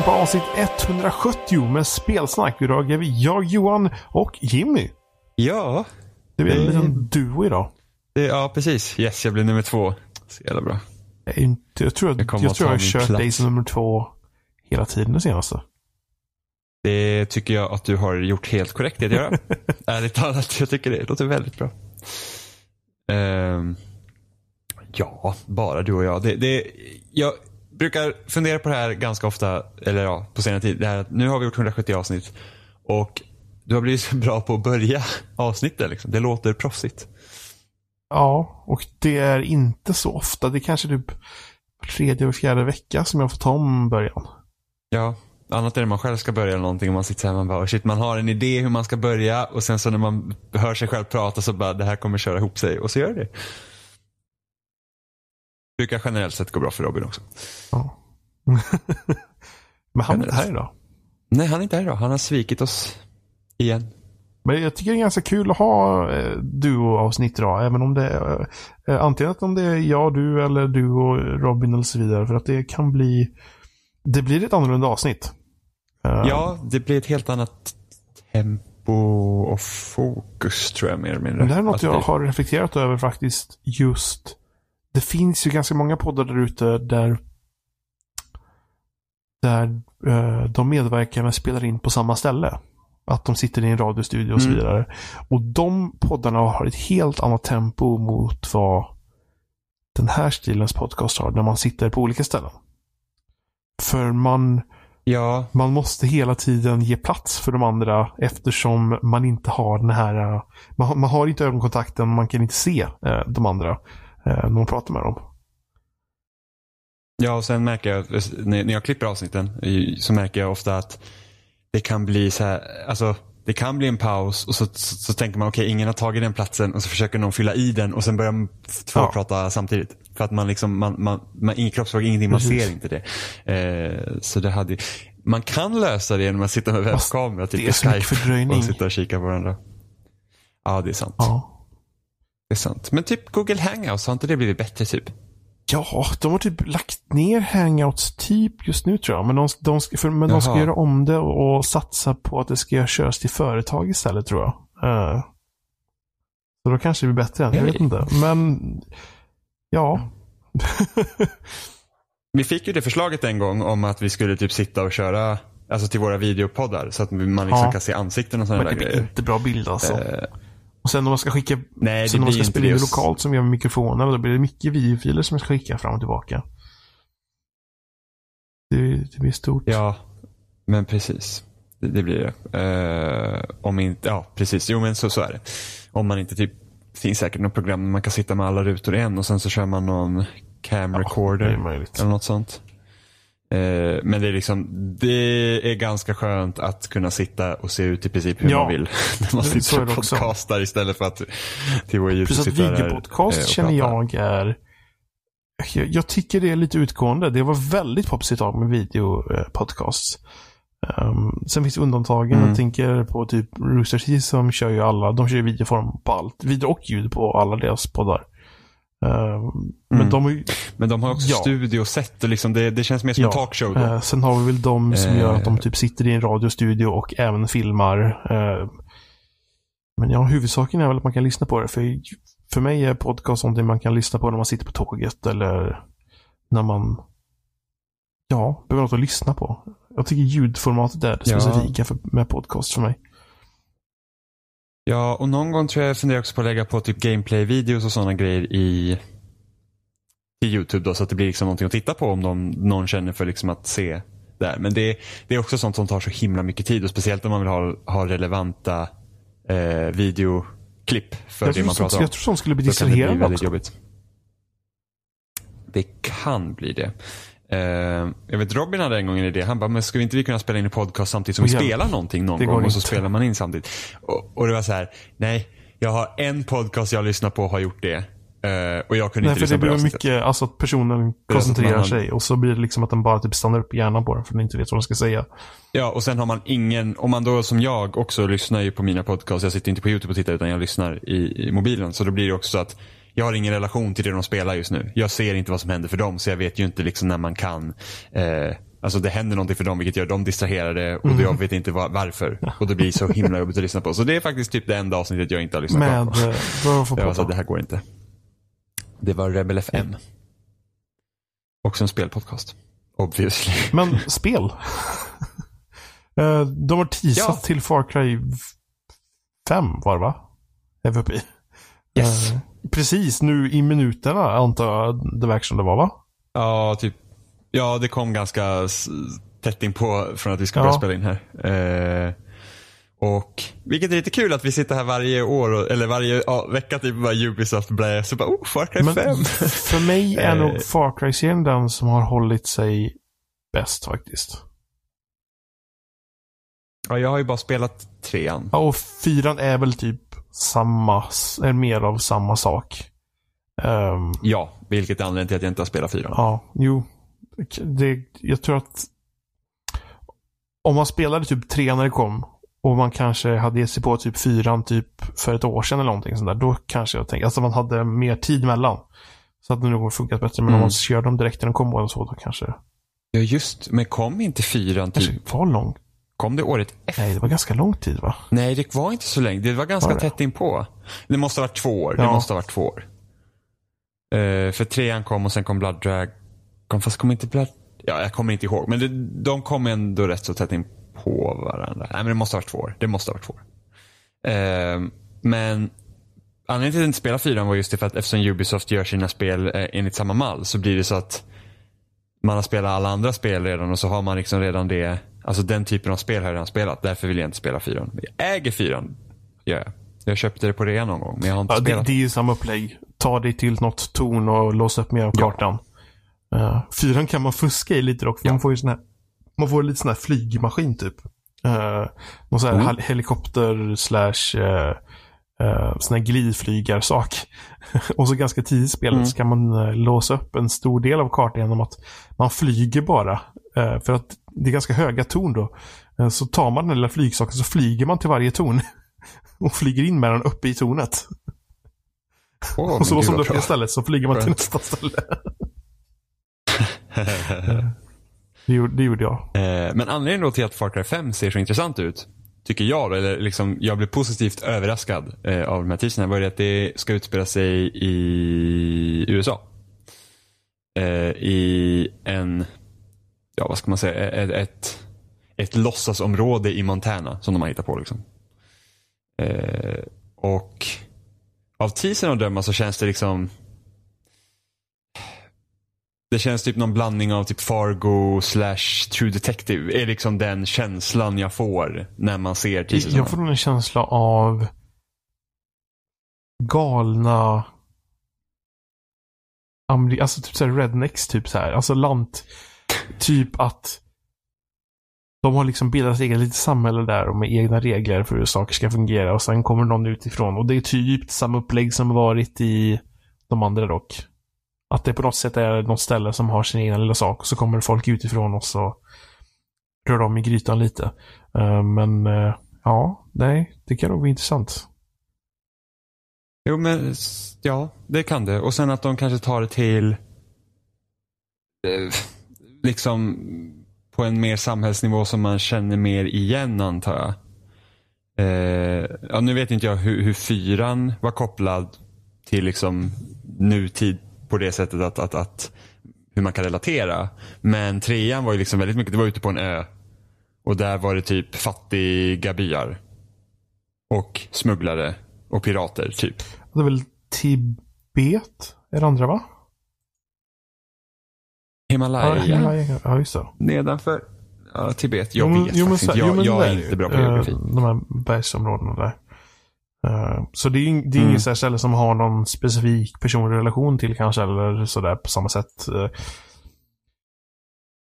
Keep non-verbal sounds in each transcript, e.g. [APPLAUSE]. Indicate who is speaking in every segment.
Speaker 1: avsnitt 170 med spelsnack. Idag är vi jag, Johan och Jimmy.
Speaker 2: Ja.
Speaker 1: Det är en liten duo idag.
Speaker 2: Det, ja, precis. Yes, jag blir nummer två. Så jävla bra.
Speaker 1: Jag, inte, jag tror jag,
Speaker 2: Jag
Speaker 1: jag,
Speaker 2: att
Speaker 1: tror jag har kört
Speaker 2: plats.
Speaker 1: dig som nummer två hela tiden det senaste.
Speaker 2: Det tycker jag att du har gjort helt korrekt att göra. [LAUGHS] Ärligt talat, jag tycker det låter väldigt bra. Ehm, ja, bara du och jag. Det, det, jag brukar fundera på det här ganska ofta, eller ja, på senare tid. Det här nu har vi gjort 170 avsnitt och du har blivit så bra på att börja [LAUGHS] avsnittet. Liksom. Det låter proffsigt.
Speaker 1: Ja, och det är inte så ofta. Det är kanske typ tredje och fjärde vecka som jag får ta om början.
Speaker 2: Ja, annat är när man själv ska börja eller någonting och man sitter så här man bara, "Oh, shit, man har en idé hur man ska börja och sen så när man hör sig själv prata så bara, det här kommer köra ihop sig och så gör det. Brukar generellt sett gå bra för Robin också.
Speaker 1: Ja. [LAUGHS] Men han är inte här idag.
Speaker 2: Nej, han är inte här idag. Han har svikit oss igen.
Speaker 1: Men jag tycker det är ganska kul att ha eh, duo-avsnitt idag. Även om det är eh, antingen om det är jag, du eller du och Robin eller så vidare. För att det kan bli det blir ett annorlunda avsnitt. Eh,
Speaker 2: Ja, det blir ett helt annat tempo och fokus tror jag mer eller mindre.
Speaker 1: Det här är något
Speaker 2: Att
Speaker 1: jag har reflekterat över faktiskt. Just Det finns ju ganska många poddar där ute där där eh, de medverkande spelar in på samma ställe. Att de sitter i en radiostudio och så
Speaker 2: Mm.
Speaker 1: vidare. Och de poddarna har ett helt annat tempo mot vad den här stilens podcast har. När man sitter på olika ställen. För man
Speaker 2: Ja,
Speaker 1: man måste hela tiden ge plats för de andra eftersom man inte har den här... Man, har- man har inte ögonkontakten, man kan inte se eh, de andra när man pratar med dem.
Speaker 2: Ja, och sen märker jag, när jag klipper avsnitten, i- så märker jag ofta att det kan bli så här, alltså det kan bli en paus och så, så, så tänker man okej, ingen har tagit den platsen och så försöker någon fylla i den och sen börjar två
Speaker 1: Ja.
Speaker 2: prata samtidigt. För att man liksom, man, man, man ingen kroppsspråk, ingenting, man ser inte det. Eh, så det hade, man kan lösa det genom att sitta med webbkamera, typ
Speaker 1: det är
Speaker 2: Skype
Speaker 1: fördröjning.
Speaker 2: och sitta och kika på varandra. Ja, det är sant.
Speaker 1: Ja.
Speaker 2: Det är sant. Men typ Google Hangouts, har inte det blivit bättre typ?
Speaker 1: ja, de har typ lagt ner hangouts typ just nu tror jag. Men de, de, ska, för, men de ska göra om det och, och satsa på att det ska köras till företag istället tror jag. Eh, så då kanske det blir bättre. Jag vet inte. Men ja. [LAUGHS]
Speaker 2: Vi fick ju det förslaget en gång om att vi skulle typ sitta och köra alltså till våra videopoddar så att man liksom
Speaker 1: Ja.
Speaker 2: kan se ansikten och sådana
Speaker 1: Men det blir
Speaker 2: grejer.
Speaker 1: inte bra bild alltså.
Speaker 2: Eh,
Speaker 1: Och sen om man ska skicka
Speaker 2: nej,
Speaker 1: Sen om man ska spela in lokalt som gör med mikrofoner, då blir det mycket videofiler som jag ska skicka fram och tillbaka. Det, det blir stort.
Speaker 2: Ja, men precis. Det, det blir det. Eh, om inte, ja precis. Jo men så, så är det. Om man inte typ, det finns säkert något program där man kan sitta med alla rutor i en och sen så kör man någon cam recorder.
Speaker 1: möjligt.
Speaker 2: Eller något sånt. Eh, men det är liksom, det är ganska skönt att kunna sitta och se ut i princip hur
Speaker 1: Ja,
Speaker 2: man vill. [LAUGHS] När man sitter och podcastar istället för att till vår
Speaker 1: Plus att videopodcast
Speaker 2: eh, och
Speaker 1: känner jag är... Jag, jag tycker det är lite utgående. Det var väldigt poppigt ett tag med videopodcasts. Um, sen finns undantagen.
Speaker 2: Mm.
Speaker 1: Jag tänker på typ Rooster Teeth som kör ju alla. De kör ju videoform på allt. Video och ljud på alla deras poddar. Um, Men
Speaker 2: Mm.
Speaker 1: de
Speaker 2: Men de har också
Speaker 1: Ja.
Speaker 2: studiosätt liksom det, det känns mer som
Speaker 1: Ja,
Speaker 2: en talkshow då.
Speaker 1: Eh, sen har vi väl de som
Speaker 2: Eh.
Speaker 1: gör att de typ sitter i en radiostudio och även filmar. Eh, men ja, huvudsaken är väl att man kan lyssna på det. För, för mig är podcast någonting man kan lyssna på när man sitter på tåget eller när man ja, behöver något att lyssna på. Jag tycker ljudformatet är det
Speaker 2: Ja.
Speaker 1: specifika för, med podcast för mig.
Speaker 2: Ja, och någon gång tror jag jag funderar också på att lägga på typ gameplay-videos och sådana grejer i i YouTube då så att det blir liksom någonting att titta på om de, någon känner för liksom att se där. Men det, det är också sånt som tar så himla mycket tid och speciellt om man vill ha, ha relevanta eh, videoklipp för
Speaker 1: Jag
Speaker 2: det man
Speaker 1: som,
Speaker 2: pratar om.
Speaker 1: jag tror som skulle bli distraherande också.
Speaker 2: jobbigt. Det kan bli det. Eh, jag vet Robin hade en gång en idé. Han bara, men skulle inte vi kunna spela in en podcast samtidigt som vi spelar någonting någon gång och så spelar man in samtidigt. Och, och det var så här, nej, jag har en podcast jag lyssnar på har gjort det. Eh, och jag kunde
Speaker 1: Nej,
Speaker 2: inte
Speaker 1: för
Speaker 2: lyssna
Speaker 1: det
Speaker 2: på det
Speaker 1: blir mycket, alltså att personen koncentrerar
Speaker 2: man-
Speaker 1: sig och så blir det liksom att den bara typ stannar upp i hjärnan på den för den inte vet vad den ska säga.
Speaker 2: Ja, och sen har man ingen, om man då som jag också lyssnar ju på mina podcasts, jag sitter inte på YouTube och tittar utan jag lyssnar i, i mobilen. Så då blir det också så att jag har ingen relation till det de spelar just nu. Jag ser inte vad som händer för dem så jag vet ju inte liksom när man kan eh, Alltså det händer någonting för dem vilket gör dem distraherade och
Speaker 1: Mm.
Speaker 2: jag vet inte var, varför. Och det blir så himla jobbigt att lyssna på. Så det är faktiskt typ det enda avsnittet jag inte har lyssnat
Speaker 1: Med,
Speaker 2: på.
Speaker 1: eh, får
Speaker 2: Jag sa det här går inte. Det var Rebel FM. Också en spelpodcast. Obviously.
Speaker 1: Men spel. [LAUGHS] Eh, De har teasat
Speaker 2: Ja.
Speaker 1: till Far Cry 5 var det va? Är vi uppe i.
Speaker 2: Yes.
Speaker 1: Eh, Precis nu i minuterna antar jag det verkar som det var va?
Speaker 2: Ja, typ. Ja, det kom ganska tätt in på från att vi ska
Speaker 1: Ja.
Speaker 2: börja spela in här. Eh, och vilket är lite kul att vi sitter här varje år, och, eller varje ja, vecka typ bara Ubisoft blä, så bara oh, Far Cry
Speaker 1: Men
Speaker 2: 5.
Speaker 1: för mig är
Speaker 2: Eh.
Speaker 1: nog Far Cry-serien den som har hållit sig bäst faktiskt.
Speaker 2: ja, jag har ju bara spelat trean.
Speaker 1: Ja, och fyran är väl typ samma, är mer av samma sak. Ehm,
Speaker 2: Ja, vilket är anledningen till att jag inte har spelat fyran.
Speaker 1: Ja, jo. Det, jag tror att om man spelade typ tre när det kom och man kanske hade gett sig på typ fyran typ för ett år sedan eller någonting sånt där. Då kanske jag tänker, alltså man hade mer tid mellan. Så att det nog funkat bättre. Men om
Speaker 2: Mm.
Speaker 1: man kör dem direkt när de kom och så, då kanske
Speaker 2: Ja, just Men kom inte fyran
Speaker 1: kanske
Speaker 2: typ,
Speaker 1: var lång.
Speaker 2: Kom det året efter?
Speaker 1: Nej, det var ganska lång tid va?
Speaker 2: Nej, det var inte så länge. Det var ganska
Speaker 1: Var det?
Speaker 2: tätt inpå. Det måste ha varit två år. Det
Speaker 1: Ja.
Speaker 2: måste ha varit två år. Eh, för trean kom och sen kom Blood Dragon. Fast kom inte Blood... Ja, jag kommer inte ihåg. Men det, de kom ändå rätt så tätt in på varandra. Nej, men det måste ha varit två år. Det måste ha varit två år. Eh, men anledningen till att jag inte spelar fyran var just det för att eftersom Ubisoft gör sina spel eh, enligt samma mall så blir det så att man har spelat alla andra spel redan och så har man liksom redan det. Alltså den typen av spel har jag redan spelat. Därför vill jag inte spela fyran. Jag äger fyran. Gör jag. Jag köpte det på rea någon gång men jag har inte
Speaker 1: Ja, det,
Speaker 2: spelat.
Speaker 1: det är ju samma upplägg. Ta dig till något torn och låsa upp mer av
Speaker 2: Ja.
Speaker 1: kartan. Uh, fyran kan man fuska i lite dock.
Speaker 2: Ja.
Speaker 1: Man får ju sån här, man får lite sån här flygmaskin typ. Uh, någon sån här
Speaker 2: Mm.
Speaker 1: hel- helikopter slash uh, uh, sån här glidflygarsak. [LAUGHS] och så ganska tidigt i spelet
Speaker 2: Mm.
Speaker 1: så kan man eh, låsa upp en stor del av kartan genom att man flyger bara. Eh, för att det är ganska höga torn då. Eh, så tar man den lilla flygsaken så flyger man till varje torn. [LAUGHS] och flyger in med den uppe i tornet.
Speaker 2: Åh, [LAUGHS]
Speaker 1: Och så låser man upp det stället så flyger man till nästa ställe. Det gjorde, det gjorde jag.
Speaker 2: Eh, Men anledningen då till att Far Cry 5 ser så intressant ut, tycker jag då, eller liksom jag blev positivt överraskad eh, av de här teaserna, var det att det ska utspela sig i USA. Eh, I en, ja vad ska man säga, ett, ett, ett låtsasområde i Montana som de har hittat på liksom. Eh, och av teasern att döma så känns det liksom det känns typ någon blandning av typ Fargo slash True Detective. är liksom den känslan jag får när man ser teasern.
Speaker 1: Jag får en känsla av galna alltså typ såhär rednecks typ så här. Alltså lant. Typ att de har liksom bildat eget litet samhälle där och med egna regler för hur saker ska fungera och sen kommer någon utifrån och det är typ samma upplägg som varit i de andra dock. Att det på något sätt är något ställe som har sin egen lilla sak och så kommer folk utifrån och så rör om i grytan lite. Eh, men eh, ja, nej, det kan nog bli intressant.
Speaker 2: Jo men ja, det kan det. Och sen att de kanske tar det till eh, liksom på en mer samhällsnivå som man känner mer igen antar jag. Eh, ja, nu vet inte jag hur, hur fyran var kopplad till liksom nutid på det sättet att, att, att hur man kan relatera. Men trean var ju liksom väldigt mycket, det var ute på en ö. Och där var det typ fattiga byar. Och smugglare och pirater typ.
Speaker 1: Det är väl Tibet? Är det andra va?
Speaker 2: Himalaya.
Speaker 1: Himalaya. Ja, just det.
Speaker 2: Nedanför ja, Tibet. Jag
Speaker 1: Jo,
Speaker 2: vet
Speaker 1: jo, men
Speaker 2: faktiskt inte.
Speaker 1: jo, men
Speaker 2: Jag, jag
Speaker 1: det
Speaker 2: är inte bra på
Speaker 1: Eh,
Speaker 2: geografi.
Speaker 1: De här bergsområdena där. Så det är, det är
Speaker 2: Mm.
Speaker 1: inget ställe som har någon specifik personlig relation till kanske eller sådär på samma sätt. Eh,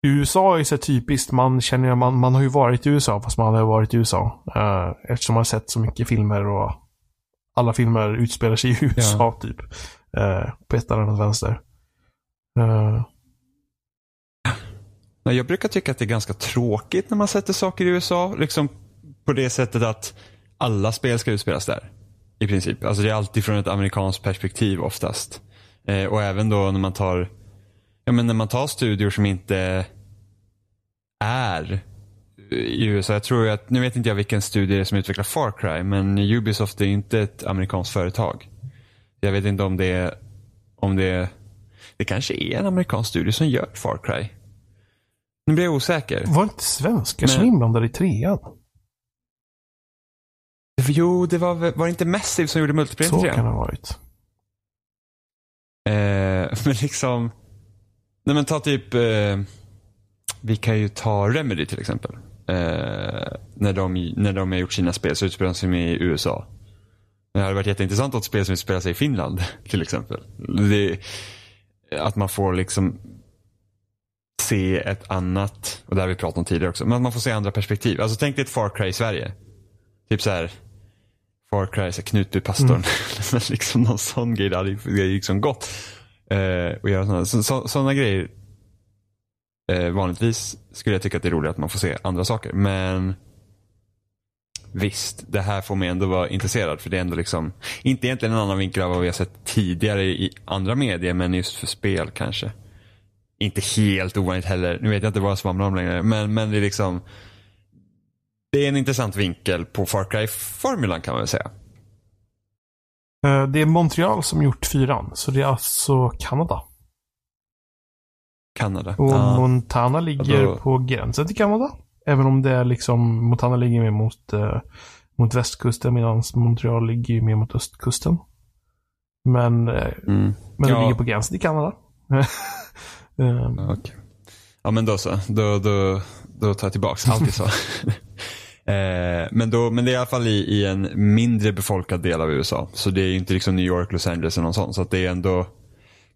Speaker 1: USA är så typiskt. Man känner man, man har ju varit i USA fast man har varit i USA. Eh, Eftersom man har sett så mycket filmer och alla filmer utspelar sig i [LAUGHS] USA typ. Eh, På ett eller annat vänster.
Speaker 2: Nej, jag brukar tycka att det är ganska tråkigt när man sätter saker i USA. Liksom på det sättet att alla spel ska utspelas där. I princip. Alltså det är alltid från ett amerikanskt perspektiv oftast. Eh, och även då när man tar ja, men när man tar studior som inte är i USA. Jag tror att, nu vet inte jag vilken studie som utvecklar Far Cry, men Ubisoft är inte ett amerikanskt företag. Jag vet inte om det är, om det är, det kanske är en amerikansk studie som gör Far Cry. Nu blir jag osäker.
Speaker 1: Var det inte svenskar som var inblandade i trean?
Speaker 2: Jo, det var, var det inte Massive som gjorde multiplayer
Speaker 1: Så kan det ha varit.
Speaker 2: Eh, [LAUGHS] men liksom, nej men ta typ, eh, vi kan ju ta Remedy till exempel. Eh, när, de, när de har gjort sina spel så utspelar de sig i USA. Det hade varit jätteintressant att spel som utspelar sig i Finland [LAUGHS] till exempel. Det, att man får liksom se ett annat, och det har vi pratat om tidigare också, men att man får se andra perspektiv. Alltså tänk dig ett Far Cry i Sverige. Typ så här Far Cry, så Knutbypastorn. Mm. [LAUGHS] liksom någon sån grej, det hade liksom gått. Eh, och göra sådana, så, så, sådana grejer. Eh, vanligtvis skulle jag tycka att det är roligt att man får se andra saker. Men visst, det här får mig ändå vara intresserad. För det är ändå liksom, inte egentligen en annan vinkel av vad vi har sett tidigare i andra medier, men just för spel kanske. Inte helt ovanligt heller. Nu vet jag inte vad jag svamlar om längre. Men, men det är liksom det är en intressant vinkel på Far Cry-formulan kan man väl säga.
Speaker 1: Eh, det är Montreal som gjort fyran, så det är alltså Kanada.
Speaker 2: Kanada.
Speaker 1: Och ah. Montana ligger då... på gränsen till Kanada. Även om det är liksom, Montana ligger mer mot, eh, mot västkusten medan Montreal ligger mer mot östkusten. Men, eh, mm. men ja. det ligger på gränsen till Kanada. [LAUGHS]
Speaker 2: um. okay. Ja men då så. Då, då, då tar jag tillbaka allt jag sa. [LAUGHS] Eh, men, då, men det är i alla fall i, i, en mindre befolkad del av USA. Så det är inte liksom New York, Los Angeles eller något sånt. Så det är ändå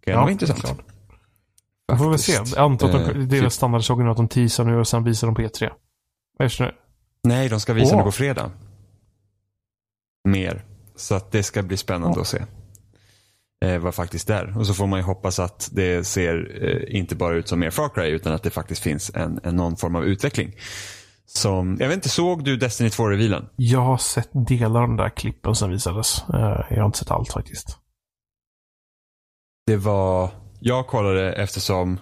Speaker 2: kan ja, vara intressant.
Speaker 1: Jag får väl se. Jag antar att de, eh, det är standardsågen att de teasar nu och sen visar de på E3.
Speaker 2: Nej, de ska visa oh. det på fredag. Mer. Så att det ska bli spännande oh. att se. Eh, vad faktiskt är. Och så får man ju hoppas att det ser eh, inte bara ut som mer Far Cry utan att det faktiskt finns en, en någon form av utveckling. Som, jag vet inte, såg du Destiny 2-revealen?
Speaker 1: Jag har sett delar av de där klippen som visades. Eh, jag har inte sett allt faktiskt.
Speaker 2: Det var, jag kollade eftersom,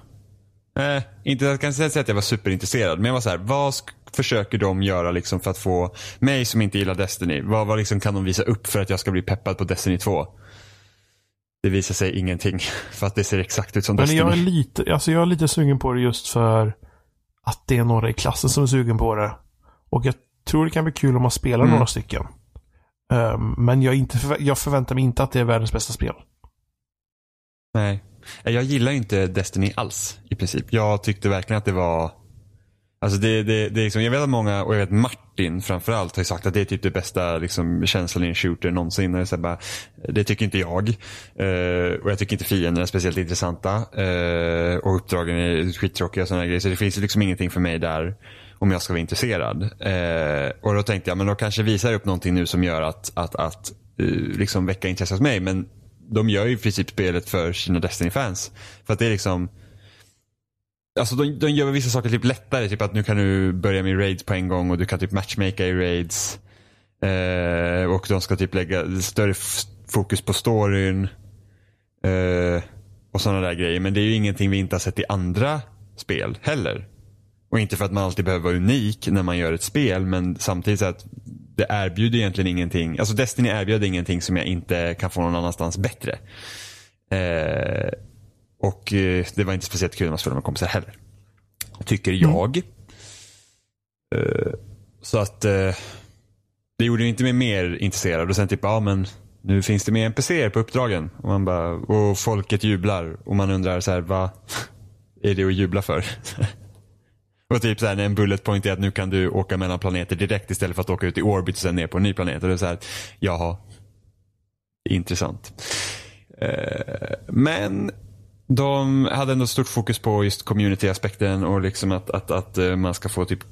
Speaker 2: eh, inte, jag kan säga att jag var superintresserad, men jag var så här, vad försöker de göra liksom för att få mig som inte gillar Destiny, vad, vad liksom kan de visa upp för att jag ska bli peppad på Destiny 2? Det visar sig ingenting, [LAUGHS] för att det ser exakt ut som men Destiny.
Speaker 1: Jag är, lite, alltså jag är lite sugen på det just för att det är några i klassen som är sugen på det. Och jag tror det kan bli kul om man spelar mm. några stycken. Um, men jag, inte förvä jag förväntar mig inte att det är världens bästa spel.
Speaker 2: Nej. Jag gillar inte Destiny alls i princip. Jag tyckte verkligen att det var Alltså det, det, det är liksom, jag vet att många, och jag vet Martin framförallt har ju sagt att det är typ det bästa liksom, känslan i en shooter någonsin. Och så bara, det tycker inte jag. Uh, och jag tycker inte fienderna är speciellt intressanta. Uh, och uppdragen är skittråkiga och sådana grejer. Så det finns liksom ingenting för mig där om jag ska vara intresserad. Uh, och då tänkte jag, men då kanske visar upp någonting nu som gör att, att, att liksom väcka intresse hos mig. Men de gör ju i princip spelet för sina Destiny-fans. För att det är liksom Alltså de, de gör vissa saker typ lättare. Typ att nu kan du börja med raids på en gång och du kan typ matchmaka i raids. Eh, och de ska typ lägga större fokus på storyn. Eh, och sådana där grejer. Men det är ju ingenting vi inte har sett i andra spel heller. Och inte för att man alltid behöver vara unik när man gör ett spel. Men samtidigt så att det erbjuder egentligen ingenting. Alltså Destiny erbjuder ingenting som jag inte kan få någon annanstans bättre. Eh, och eh, det var inte speciellt kul när man spelade med kompisar heller. Tycker mm. jag. Mm. så att eh, det gjorde inte mig mer intresserad. Och sen typ, ja men nu finns det mer NPCer på uppdragen. Och, man bara, och folket jublar. Och man undrar så här, vad [LAUGHS] är det att jubla för? [LAUGHS] och typ så här, en bullet point är att nu kan du åka mellan planeter direkt istället för att åka ut i orbit och sen ner på en ny planet. Och det är så här, jaha. Intressant. men de hade ändå stort fokus på just community-aspekten och liksom att, att, att eh, man ska få typ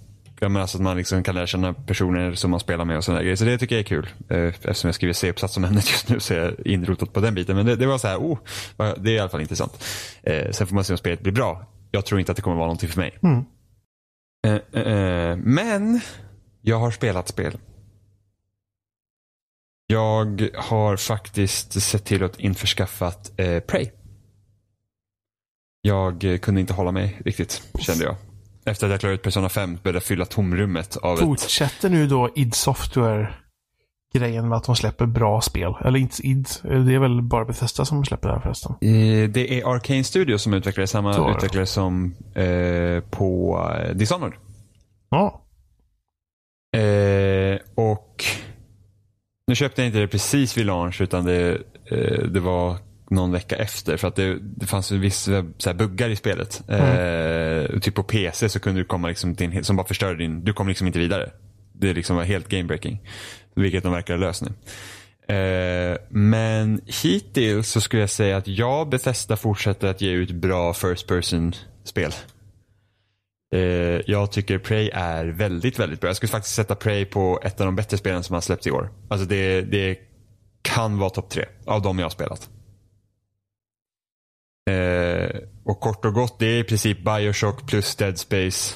Speaker 2: alltså att man liksom kan lära känna personer som man spelar med och sådana grejer. Så det tycker jag är kul. Eh, eftersom jag skriver C-uppsats om ämnet just nu så är jag inrotat på den biten. Men det, det var så här, oh, det är i alla fall intressant. Eh, sen får man se om spelet blir bra. Jag tror inte att det kommer vara någonting för mig. Mm. men jag har spelat spel. Jag har faktiskt sett till att införskaffat eh, Prey. Jag kunde inte hålla mig riktigt, kände jag. Efter att jag klarat ut Persona 5 började jag fylla tomrummet av ett...
Speaker 1: Fortsätter nu då id Software grejen med att de släpper bra spel? Eller inte id, det är väl bara Bethesda som släpper det här förresten?
Speaker 2: Eh, Det är Arcane Studios som utvecklar samma
Speaker 1: det.
Speaker 2: utvecklare som eh, på eh, Dishonored.
Speaker 1: Ja.
Speaker 2: Eh, och nu köpte jag inte det precis vid launch utan det, eh, det var någon vecka efter för att det, det fanns vissa så buggar i spelet. Eh, typ på PC så kunde du komma liksom till en, som bara förstörde din, du kom liksom inte vidare. Det liksom var helt gamebreaking. Vilket de verkar ha löst nu. Eh, men hittills så skulle jag säga att ja, Bethesda fortsätter att ge ut bra first person spel. Eh, jag tycker Prey är väldigt, väldigt bra. Jag skulle faktiskt sätta Prey på ett av de bättre spelen som har släppts i år. Alltså det, det kan vara topp tre av de jag har spelat. Eh, och kort och gott, det är i princip Bioshock plus Dead Space.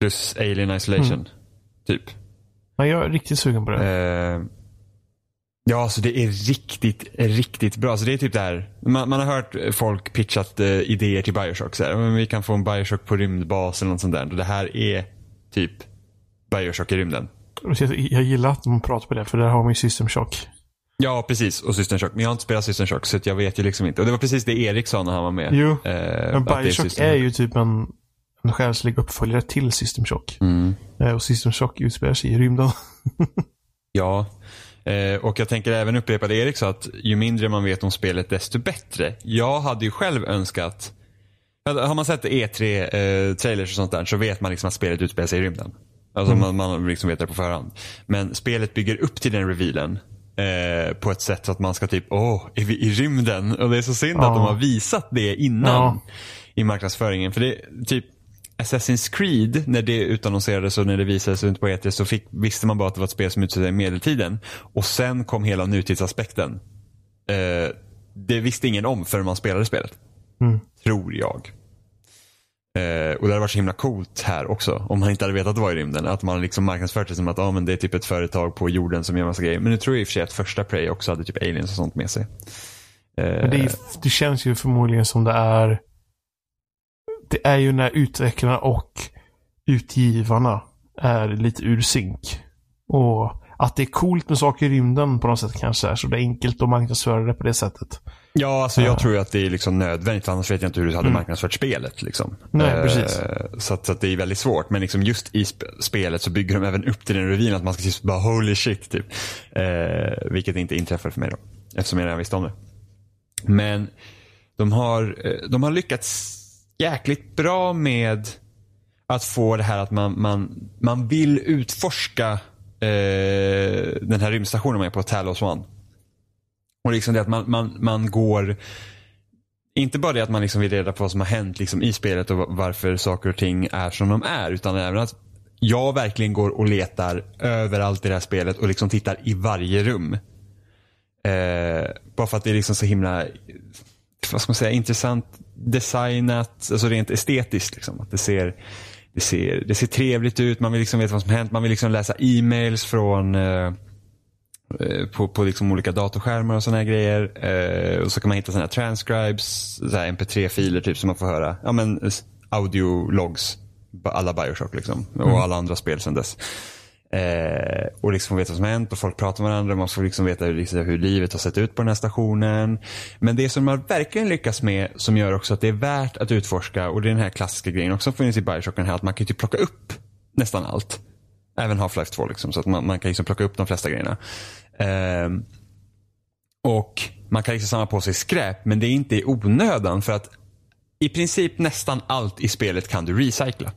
Speaker 2: Plus Alien Isolation. Typ.
Speaker 1: Men jag är riktigt sugen på det.
Speaker 2: Eh, ja, alltså det är riktigt, riktigt bra. Alltså det är typ det här, man, man har hört folk pitchat eh, idéer till Bioshock. Så här, men vi kan få en Bioshock på rymdbas eller något sånt där. Och det här är typ Bioshock i rymden.
Speaker 1: Jag, gillar att de pratar på det, för där har man ju System Shock.
Speaker 2: Ja, precis. Och System Shock. Men jag har inte spelat System Shock så jag vet ju liksom inte. Och det var precis det Erik sa när han var med.
Speaker 1: Jo,
Speaker 2: Eh,
Speaker 1: Men Bioshock
Speaker 2: System-
Speaker 1: är ju typ en, en själslig uppföljare till System Shock.
Speaker 2: Mm.
Speaker 1: Eh, Och System Shock utspelar sig i rymden. [LAUGHS]
Speaker 2: Ja, eh, och jag tänker även upprepa det Erik sa att ju mindre man vet om spelet desto bättre. Jag hade ju själv önskat har man sett E3-trailers och sånt där så vet man liksom att spelet utspelar sig i rymden. Alltså man, man liksom vet det på förhand. Men spelet bygger upp till den revealen eh, på ett sätt så att man ska typ, åh, är vi i rymden? Och det är så synd
Speaker 1: Ja.
Speaker 2: att de har visat det innan
Speaker 1: Ja.
Speaker 2: i marknadsföringen. För det typ Assassin's Creed, när det utannonserades och när det visades ut på E3 så fick, visste man bara att det var ett spel som utspelade sig i medeltiden. Och sen kom hela nutidsaspekten. Eh, det visste ingen om förrän man spelade spelet.
Speaker 1: Mm.
Speaker 2: Tror jag. Eh, och det hade varit så himla coolt här också. Om man inte hade vetat att det var i rymden. Att man liksom marknadsfört det som att ah, men det är typ ett företag på jorden som gör massa grejer. Men nu tror jag i och för sig att första Prey också hade typ aliens och sånt med sig. Eh,
Speaker 1: det, är, det känns ju förmodligen som det är... Det är ju när utvecklarna och utgivarna är lite ur synk. Och att det är coolt med saker i rymden på något sätt kanske är så det är enkelt att marknadsföra det på det sättet.
Speaker 2: Ja, alltså
Speaker 1: Ja.
Speaker 2: jag tror att det är liksom nödvändigt. Annars vet jag inte hur du hade marknadsfört spelet. Liksom.
Speaker 1: Nej,
Speaker 2: Eh,
Speaker 1: precis.
Speaker 2: Så, att, så att det är väldigt svårt. Men liksom just i sp- spelet så bygger de även upp till den revyn att man ska typ bara holy shit. Typ. Eh, vilket inte inträffar för mig då. Eftersom jag redan visste om det. Men de har, eh, de har lyckats jäkligt bra med att få det här att man, man, man vill utforska eh, den här rymdstationen man är på, Talos One. Och liksom det att man, man, man går, inte bara det att man liksom vill reda på vad som har hänt liksom i spelet och varför saker och ting är som de är. Utan även att jag verkligen går och letar överallt i det här spelet och liksom tittar i varje rum. Eh, bara för att det är liksom så himla, vad ska man säga, intressant designat, alltså rent estetiskt. Liksom. Att det ser, det, ser, det ser trevligt ut, man vill liksom veta vad som har hänt, man vill liksom läsa e-mails från eh, på, på liksom olika datorskärmar och sådana här grejer. Eh, och så kan man hitta sådana här transcribes, så här mp3-filer typ som man får höra. Ja men audiologs, alla Bioshock liksom. Och alla andra spel sedan dess. Eh, och liksom få veta vad som hänt och folk pratar med varandra. Man får liksom veta hur, liksom, hur livet har sett ut på den här stationen. Men det som man verkligen lyckas med som gör också att det är värt att utforska och det är den här klassiska grejen också som finns i Bioshock den här att man kan ju typ plocka upp nästan allt. Även Half-Life 2 liksom, så att man, man kan liksom plocka upp de flesta grejerna. Eh, och man kan liksom samla på sig skräp men det är inte i onödan för att i princip nästan allt i spelet kan du recycla.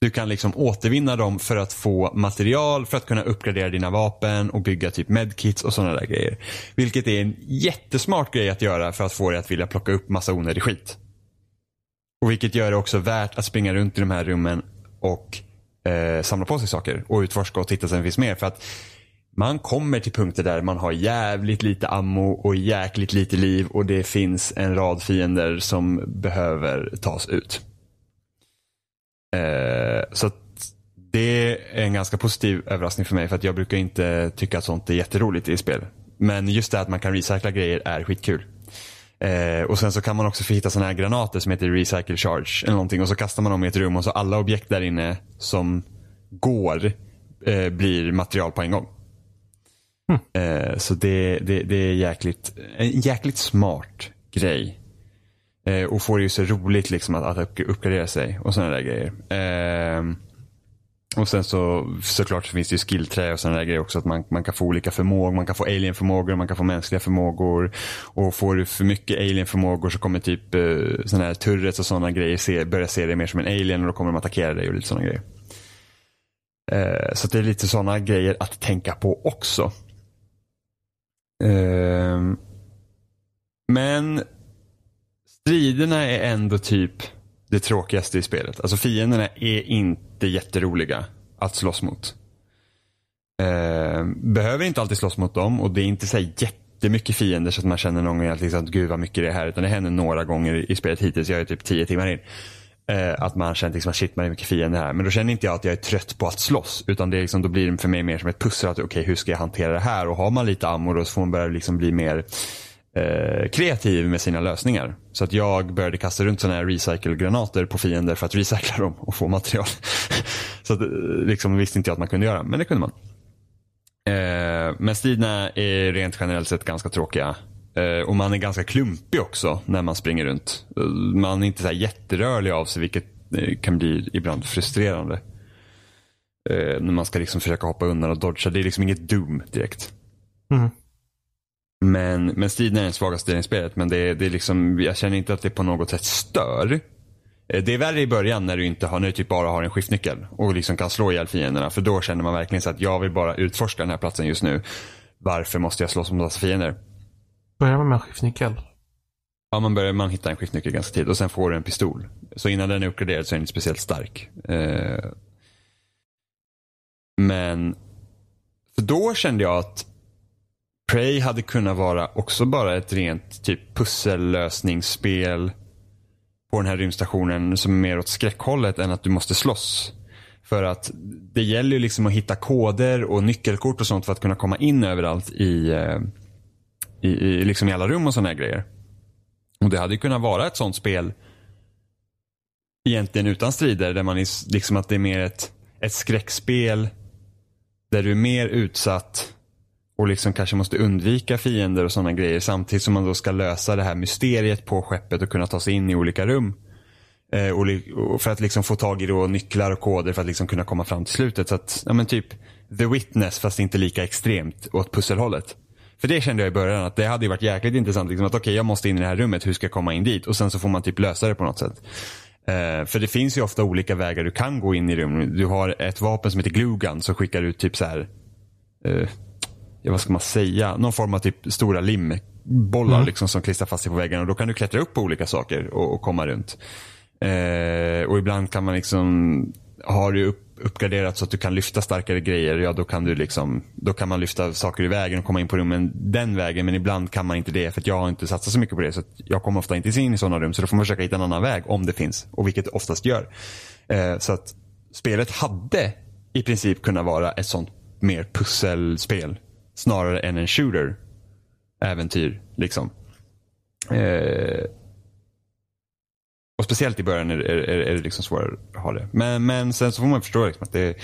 Speaker 2: Du kan liksom återvinna dem för att få material för att kunna uppgradera dina vapen och bygga typ medkits och sådana där grejer. Vilket är en jättesmart grej att göra för att få dig att vilja plocka upp massa onödig skit. Och vilket gör det också värt att springa runt i de här rummen och eh, samla på sig saker och utforska och titta så det finns mer. För att man kommer till punkter där man har jävligt lite ammo och jäkligt lite liv och det finns en rad fiender som behöver tas ut. Eh, så att det är en ganska positiv överraskning för mig för att jag brukar inte tycka att sånt är jätteroligt i spel. Men just det att man kan recycla grejer är skitkul. Eh, och sen så kan man också få hitta sådana här granater som heter recycle charge eller någonting och så kastar man dem i ett rum och så alla objekt där inne som går eh, blir material på en gång. Eh, så det, det, det är jäkligt, en jäkligt smart grej. Eh, och får det ju så roligt liksom att, att uppgradera sig och sådana där grejer. Och sen så såklart så finns det ju skillträ och sådana där grejer också. Att man, man kan få olika förmågor. Man kan få alien-förmågor, man kan få mänskliga förmågor. Och får du för mycket alien-förmågor så kommer typ eh, sådana här turrets och sådana grejer se, börja se dig mer som en alien och då kommer de attackera dig och lite sådana grejer. Eh, så det är lite sådana grejer att tänka på också. Eh, men striderna är ändå typ det tråkigaste i spelet. Alltså fienderna är inte jätteroliga att slåss mot. Eh, behöver inte alltid slåss mot dem och det är inte så jättemycket fiender så att man känner någon gång att liksom, gud vad mycket det är här. Utan det händer några gånger i spelet hittills. Jag är typ tio timmar in. Eh, att man känner liksom, shit man är mycket fiender här. Men då känner inte jag att jag är trött på att slåss. Utan det är liksom, då blir det för mig mer som ett pussel. Okej okay, hur ska jag hantera det här? Och har man lite ammo då så får man börja liksom bli mer eh, kreativ med sina lösningar. Så att jag började kasta runt sådana här recycle-granater på fiender för att recycla dem och få material. [LAUGHS] så att, eh, liksom visste inte jag att man kunde göra, men det kunde man. Eh, men striderna är rent generellt sett ganska tråkiga. Eh, och man är ganska klumpig också när man springer runt. Eh, man är inte så här jätterörlig av sig vilket eh, kan bli ibland frustrerande. när man ska liksom försöka hoppa undan och dodga. Det är liksom inget Doom direkt. Mm. Men, men striden är den svagaste delen i spelet. Men det, det är liksom, jag känner inte att det på något sätt stör. Eh, det är värre i början när du inte har, när du typ bara har en skiftnyckel och liksom kan slå ihjäl fienderna. För då känner man verkligen så att jag vill bara utforska den här platsen just nu. Varför måste jag slåss mot dessa fiender?
Speaker 1: Börjar man med en skiftnyckel?
Speaker 2: Ja, man, börjar, man hittar en skiftnyckel ganska tidigt och sen får du en pistol. Så innan den är uppgraderad så är den inte speciellt stark. Eh, men för då kände jag att Prey hade kunnat vara också bara ett rent typ pussellösningsspel på den här rymdstationen som är mer åt skräckhållet än att du måste slåss. För att det gäller ju liksom att hitta koder och nyckelkort och sånt för att kunna komma in överallt i, eh, i, i, liksom i alla rum och sådana här grejer. Och det hade ju kunnat vara ett sånt spel egentligen utan strider där man är, liksom att det är mer ett, ett skräckspel där du är mer utsatt och liksom kanske måste undvika fiender och sådana grejer samtidigt som man då ska lösa det här mysteriet på skeppet och kunna ta sig in i olika rum. Eh, och, och, för att liksom få tag i då nycklar och koder för att liksom kunna komma fram till slutet. Så att, ja men typ The Witness fast inte lika extremt åt pusselhållet. För det kände jag i början att det hade ju varit jäkligt intressant. Liksom att okej okay, jag måste in i det här rummet, hur ska jag komma in dit? Och sen så får man typ lösa det på något sätt. Eh, för det finns ju ofta olika vägar du kan gå in i rum. Du har ett vapen som heter Glugan som skickar ut typ så här. eh, ja, vad ska man säga, någon form av typ stora limbollar mm. liksom, som klistrar fast sig på väggen och då kan du klättra upp på olika saker och, och komma runt. Eh, och ibland kan man liksom, har du upp, uppgraderat så att du kan lyfta starkare grejer, ja då kan du liksom, då kan man lyfta saker i vägen och komma in på rummen den vägen. Men ibland kan man inte det för jag har inte satsat så mycket på det. Så jag kommer ofta inte in i sådana rum. Så då får man försöka hitta en annan väg om det finns. Och vilket det oftast gör. Eh, så att spelet hade i princip kunnat vara ett sånt mer pusselspel snarare än en shooter äventyr. Liksom. Eh, och speciellt i början är, är, är, det liksom svårare att ha det. Men, men sen så får man förstå liksom att det,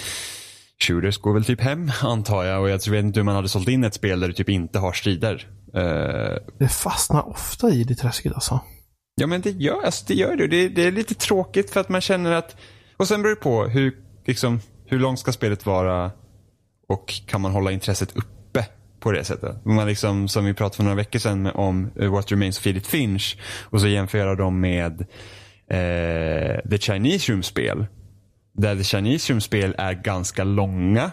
Speaker 2: shooters går väl typ hem [LAUGHS] antar jag. Och jag vet inte hur man hade sålt in ett spel där du typ inte har strider. Eh,
Speaker 1: det fastnar ofta i det träsket alltså.
Speaker 2: Ja men det gör, alltså, det, gör det. det. Det är lite tråkigt för att man känner att, och sen beror det på hur, liksom, hur långt ska spelet vara och kan man hålla intresset uppe på det sättet. Man liksom, som vi pratade för några veckor sedan om eh, What Remains of Edith Finch och så jämföra dem med eh, The Chinese Room-spel. Där The Chinese Room-spel är ganska långa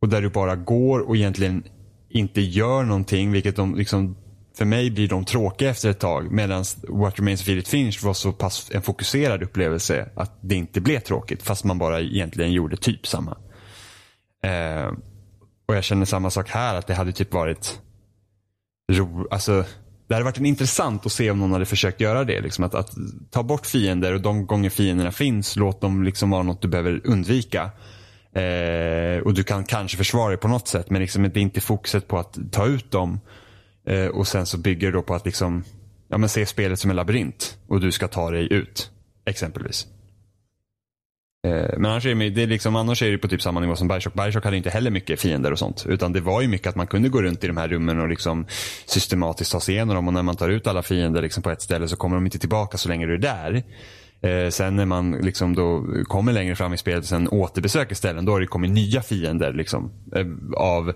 Speaker 2: och där du bara går och egentligen inte gör någonting vilket de liksom för mig blir de tråkiga efter ett tag medan What Remains of Edith Finch var så pass en fokuserad upplevelse att det inte blev tråkigt fast man bara egentligen gjorde typ samma. Eh, och jag känner samma sak här, att det hade typ varit ro, alltså det hade varit intressant att se om någon hade försökt göra det. Liksom att, att ta bort fiender och de gånger fienderna finns, låt dem liksom vara något du behöver undvika. Eh, och du kan kanske försvara dig på något sätt, men liksom det är inte fokuset på att ta ut dem. Eh, och sen så bygger det då på att liksom ja men se spelet som en labyrint och du ska ta dig ut. Exempelvis. Eh, Men annars är det, det är liksom, annars är det på typ samma nivå som Bioshock. Bioshock hade inte heller mycket fiender och sånt. Utan det var ju mycket att man kunde gå runt i de här rummen och liksom systematiskt ta sig igenom dem. Och när man tar ut alla fiender liksom på ett ställe så kommer de inte tillbaka så länge du är där. Eh, sen när man liksom då kommer längre fram i spelet och sen återbesöker ställen, då har det kommit nya fiender. Liksom, eh, av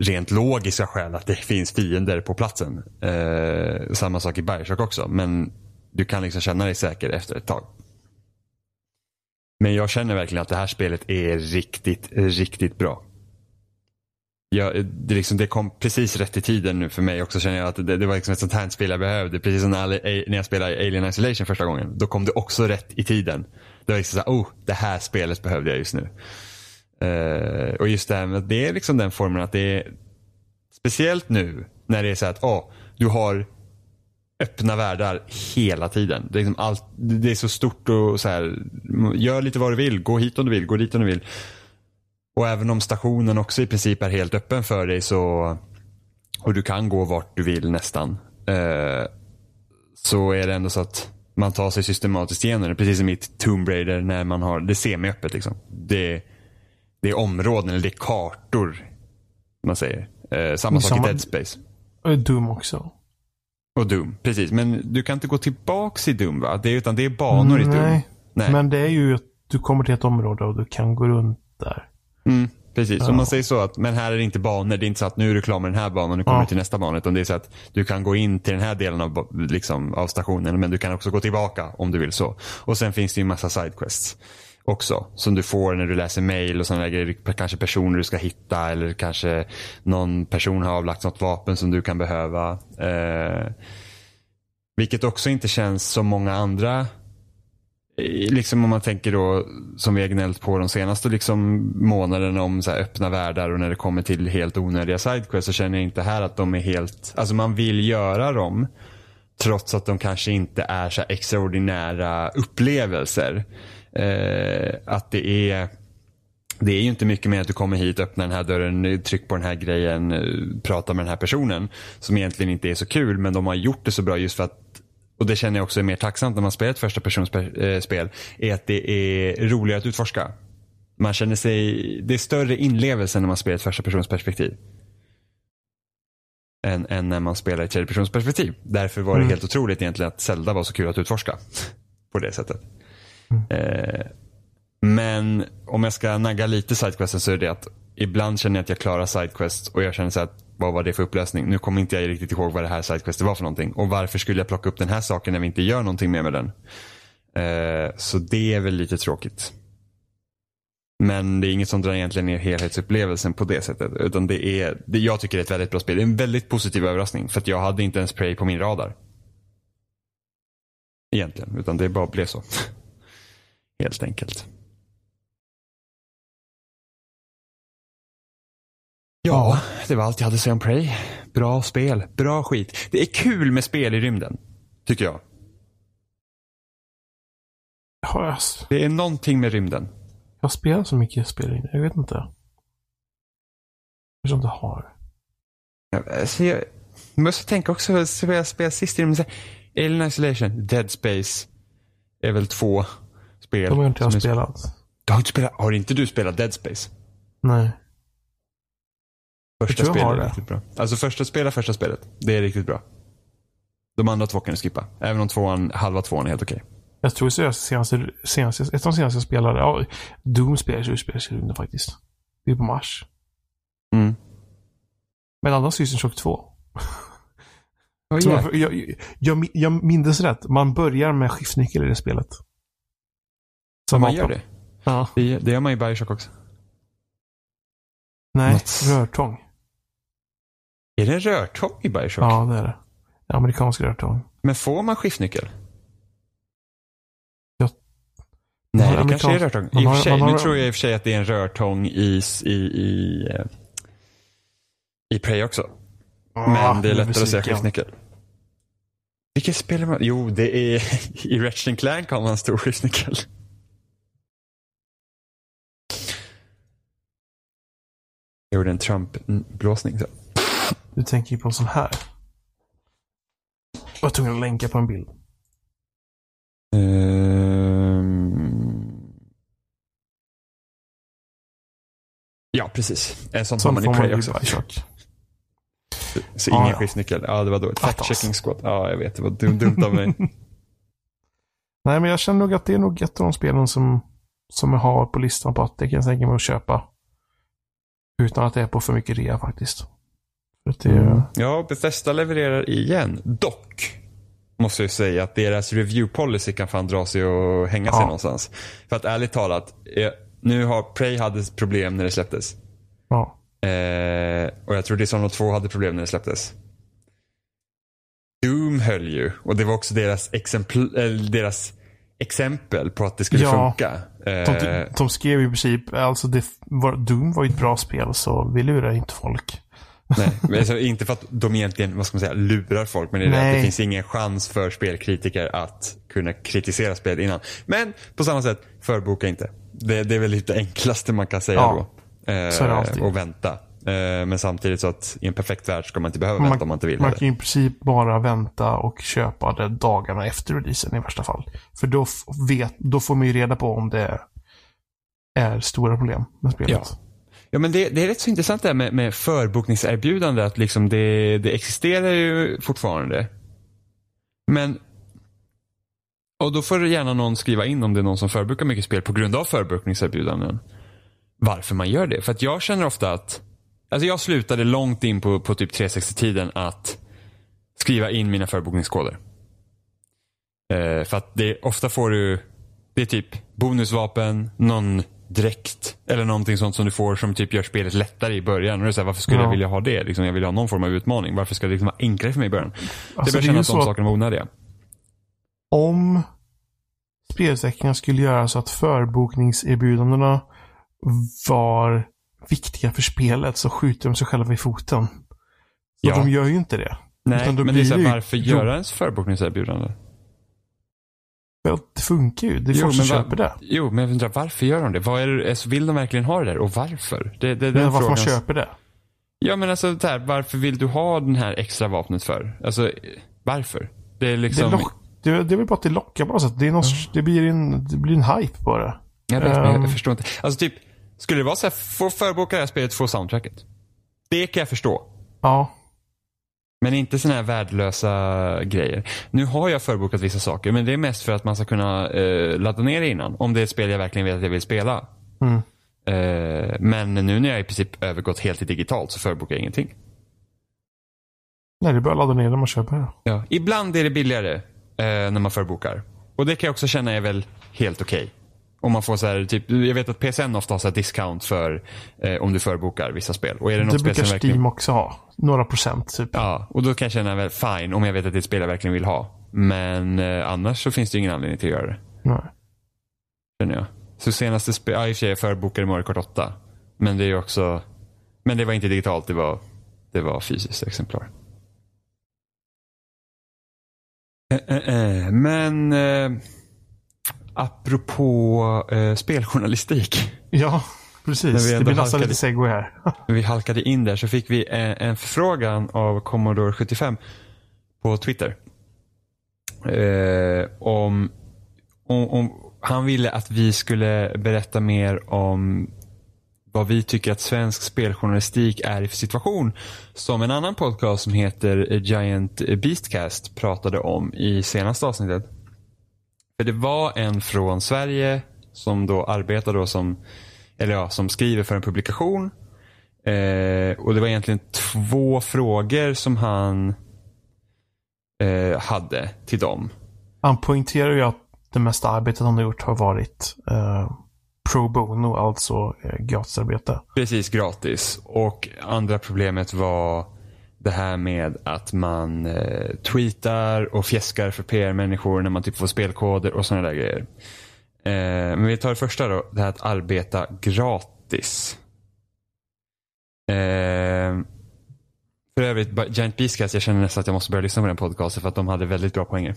Speaker 2: rent logiska skäl att det finns fiender på platsen. Eh, samma sak i Bioshock också. Men du kan liksom känna dig säker efter ett tag. Men jag känner verkligen att det här spelet är riktigt, riktigt bra. Jag, det, liksom, det kom precis rätt i tiden nu för mig också känner jag att det, det var liksom ett sånt här spel jag behövde. Precis som när, när jag spelade Alien Isolation första gången. Då kom det också rätt i tiden. Det var liksom såhär, oh, det här spelet behövde jag just nu. Uh, och just det här med att det är liksom den formen att det är speciellt nu när det är så att, oh, du har öppna världar hela tiden. Det är, liksom allt, det är så stort och så här, gör lite vad du vill, gå hit om du vill, gå dit om du vill. Och även om stationen också i princip är helt öppen för dig så och du kan gå vart du vill nästan. Eh, så är det ändå så att man tar sig systematiskt igenom det. Precis som i Tomb Raider när man har det semi-öppet. Liksom. Det, det är områden eller det är kartor. Man säger. Eh, samma sak
Speaker 1: samma...
Speaker 2: i Dead Space.
Speaker 1: Och Doom också.
Speaker 2: Och Doom, precis. Men du kan inte gå tillbaks i Doom va? Det är, utan det är banor i Doom.
Speaker 1: Nej. Nej. Men det är ju att du kommer till ett område och du kan gå runt där.
Speaker 2: Mm, precis, ja. om man säger så att men här är det inte banor. Det är inte så att nu är du klar med den här banan och nu kommer ja. till nästa bana. Utan det är så att du kan gå in till den här delen av, liksom, av stationen men du kan också gå tillbaka om du vill så. Och sen finns det ju en massa sidequests också. Som du får när du läser mail och sådana grejer. Kanske personer du ska hitta eller kanske någon person har avlagt något vapen som du kan behöva. Eh, vilket också inte känns som många andra eh, Liksom om man tänker då som vi har gnällt på de senaste liksom månaderna om så öppna världar och när det kommer till helt onödiga sidequests så känner jag inte här att de är helt, alltså man vill göra dem trots att de kanske inte är så extraordinära upplevelser. Eh, att det är det är ju inte mycket mer att du kommer hit, öppnar den här dörren, tryck på den här grejen, prata med den här personen. Som egentligen inte är så kul men de har gjort det så bra just för att och det känner jag också är mer tacksamt när man spelar ett första personsspel, är att det är roligare att utforska. Man känner sig, det är större inlevelse när man spelar ett första personsperspektiv. Än, än när man spelar i tredje personsperspektiv. Därför var det mm. helt otroligt egentligen att Zelda var så kul att utforska. På det sättet. Eh, men om jag ska nagga lite sidequesten så är det att ibland känner jag att jag klarar sidequest och jag känner så att vad var det för upplösning? Nu kommer inte jag riktigt ihåg vad det här sidequestet var för någonting. Och varför skulle jag plocka upp den här saken när vi inte gör någonting mer med den? Eh, så det är väl lite tråkigt. Men det är inget som drar egentligen ner helhetsupplevelsen på det sättet. Utan det är, det, jag tycker det är ett väldigt bra spel. Det är en väldigt positiv överraskning. För att jag hade inte ens Prey på min radar. Egentligen, utan det bara blev så. Helt enkelt. Ja, det var allt jag hade att säga om Prey. Bra spel, bra skit. Det är kul med spel i rymden. Tycker jag. Det är någonting med rymden.
Speaker 1: Jag spelar så mycket spel i rymden. Jag vet inte. Kanske inte har.
Speaker 2: Alltså jag måste tänka också vad jag spelade sist i rymden. Alien Isolation, Dead Space. är väl två spel.
Speaker 1: De har inte jag spelat.
Speaker 2: Du har inte spelat? Har inte du spelat Dead Space?
Speaker 1: Nej.
Speaker 2: Första spelet är riktigt bra. Alltså första, spela första spelet. Det är riktigt bra. De andra två kan du skippa. Även om tvåan, halva tvåan är helt okej. Okay.
Speaker 1: Jag tror att senaste, senaste, ett av de senaste jag spelade, ja, Doom spelas ju rymden faktiskt. Det är på Mars.
Speaker 2: Mm.
Speaker 1: Men andra Season Shock 2. Oh, yeah. jag, jag, jag, jag minns rätt. Man börjar med skiftnyckel i det spelet.
Speaker 2: Som man gör det?
Speaker 1: Ja.
Speaker 2: Det, det gör man i Bioshock också.
Speaker 1: Nej, Något... rörtång.
Speaker 2: Är det en rörtång i Bioshock?
Speaker 1: Ja, det är det. Amerikansk rörtång.
Speaker 2: Men får man skiftnyckel?
Speaker 1: Ja.
Speaker 2: Nej, det amerikansk... kanske är rörtång. I för sig, har... nu tror jag i och för sig att det är en rörtång i, i, i, eh, i Prey också. Ah, Men det är lättare att säga skiftnyckel. Vilket spel är man? Jo, det är [LAUGHS] i Ratchet Clank har man en stor skiftnyckel. Jag gjorde en Trump-blåsning.
Speaker 1: Du tänker på sån här? Jag var tvungen att länka på en bild.
Speaker 2: Ehm. Ja, precis. En sån får
Speaker 1: Sån
Speaker 2: man i Prey också.
Speaker 1: Bioshock. [LAUGHS]
Speaker 2: Så ingen
Speaker 1: ja.
Speaker 2: skiftnyckel. Ja, det var dåligt. Fact-checking squad. Ja, jag vet. Det var dumt, dumt av mig. [LAUGHS]
Speaker 1: Nej, men jag känner nog att det är nog ett av de spelen som, som jag har på listan på att det kan jag tänka mig att köpa. Utan att det är på för mycket rea faktiskt. För att det,
Speaker 2: Mm. Ja, Bethesda levererar igen. Dock måste jag säga att deras review policy kan fan dra sig och hänga sig
Speaker 1: Ja.
Speaker 2: någonstans. För att ärligt talat, eh, nu har Prey hade problem när det släpptes.
Speaker 1: ja.
Speaker 2: Eh, och jag tror Dishonored 2 hade problem när det släpptes. Doom höll ju och det var också deras, exempl- deras exempel på att det skulle
Speaker 1: Ja.
Speaker 2: funka.
Speaker 1: De,
Speaker 2: Eh,
Speaker 1: de skrev i princip, alltså det var, Doom var ju ett bra spel så vi lurar inte folk. [LAUGHS]
Speaker 2: nej, men alltså, inte för att de egentligen, vad ska man säga, lurar folk. Men det det att det finns ingen chans för spelkritiker att kunna kritisera spelet innan. Men på samma sätt, förboka inte. Det, det är väl lite enklaste man kan säga
Speaker 1: Ja,
Speaker 2: då. Eh, och vänta. Eh, men samtidigt så att i en perfekt värld ska man inte behöva vänta om man inte vill.
Speaker 1: man kan i princip bara vänta och köpa det dagarna efter releasen i värsta fall. För då, vet, då får man ju reda på om det är stora problem med spelet.
Speaker 2: Ja. Ja men det, det är rätt så intressant det här med, med förbokningserbjudande. Att liksom det, det existerar ju fortfarande. Men och då får gärna någon skriva in om det är någon som förbokar mycket spel på grund av förbokningserbjudanden. Varför man gör det. För att jag känner ofta att Alltså jag slutade långt in på, på typ 360-tiden att skriva in mina förbokningskoder. Eh, för att det, ofta får du, det är typ bonusvapen, någon dräkt eller någonting sånt som du får som typ gör spelet lättare i början. Och det är så här, varför skulle
Speaker 1: Ja.
Speaker 2: jag vilja ha det? Liksom, jag vill ha någon form av utmaning. Varför ska det liksom vara enklare för mig i början?
Speaker 1: Alltså,
Speaker 2: det börjar kännas som
Speaker 1: att-
Speaker 2: sakerna var onödiga.
Speaker 1: Om spelutvecklarna skulle göra så att förbokningserbjudandena var viktiga för spelet så skjuter de sig själva i foten. Så
Speaker 2: Ja.
Speaker 1: de gör ju inte det.
Speaker 2: Nej,
Speaker 1: då
Speaker 2: men det är så här,
Speaker 1: ju-
Speaker 2: varför göra ens förbokningserbjudande?
Speaker 1: För att Det funkar ju. Det är
Speaker 2: Jo,
Speaker 1: folk som
Speaker 2: men va-
Speaker 1: köper det.
Speaker 2: Jo, men jag undrar varför gör de det? Vad är det alltså, vill de verkligen ha det där och varför? Det, det,
Speaker 1: Men varför man
Speaker 2: frågan-
Speaker 1: köper det.
Speaker 2: Ja men alltså det här, varför vill du ha den här extra vapnet för? Alltså varför? Det är liksom...
Speaker 1: Det, lock, det, det är väl bara att det lockar på något sätt. Det, är någon, det, blir en, det blir en hype på det.
Speaker 2: Jag vet,
Speaker 1: Ehm.
Speaker 2: jag förstår inte. Alltså typ, skulle det vara så här, få förboka det här spelet, få soundtracket. Det kan jag förstå.
Speaker 1: Ja.
Speaker 2: Men inte såna här värdelösa grejer. Nu har jag förbokat vissa saker, men det är mest för att man ska kunna eh, ladda ner det innan. Om det är ett spel jag verkligen vet att jag vill spela.
Speaker 1: Mm.
Speaker 2: Eh, men nu när jag i princip övergått helt till digitalt så förbokar jag ingenting.
Speaker 1: Nej, det är bara att ladda ner när man köper det.
Speaker 2: Ja. Ibland är det billigare eh, när man förbokar. Och det kan jag också känna är väl helt okej. Om man får så här, typ, jag vet att PSN ofta har så discount för eh, om du förbokar vissa spel. Och är det något
Speaker 1: Det
Speaker 2: spel
Speaker 1: brukar
Speaker 2: som verkligen...
Speaker 1: Steam också ha. Några procent typ.
Speaker 2: Ja, och då kan jag känna väl fine om jag vet att det är ett spel jag verkligen vill ha. Men eh, annars så finns det ingen anledning till att göra det.
Speaker 1: Nej.
Speaker 2: Känner jag. Så senaste spel, ja i och för sig jag förbokade Mario Kart 8. Men det är också, men det var inte digitalt, det var, det var fysiskt exemplar. Eh, eh, eh, Men eh, apropå eh, speljournalistik.
Speaker 1: Ja, precis.
Speaker 2: vi
Speaker 1: Det blir nästan
Speaker 2: halkade-
Speaker 1: lite segway här. [LAUGHS]
Speaker 2: Vi halkade in där så fick vi en, en förfrågan av Commodore 75 på Twitter. Eh, om, om, om han ville att vi skulle berätta mer om vad vi tycker att svensk speljournalistik är i för situation. Som en annan podcast som heter Giant Beastcast pratade om i senaste avsnittet. För det var en från Sverige som då arbetar då som, eller ja, som skriver för en publikation. Eh, och det var egentligen två frågor som han eh, hade till dem.
Speaker 1: Han poängterar ju att det mesta arbetet han har gjort har varit eh, pro bono, alltså eh, gratisarbete.
Speaker 2: Precis gratis. Och andra problemet var det här med att man eh, tweetar och fjäskar för PR-människor när man typ får spelkoder och sådana där grejer. Eh, men vi tar det första då, det här att arbeta gratis. Eh, för övrigt, Giant Beastcast, jag känner nästan att jag måste börja lyssna på den podcasten för att de hade väldigt bra poänger.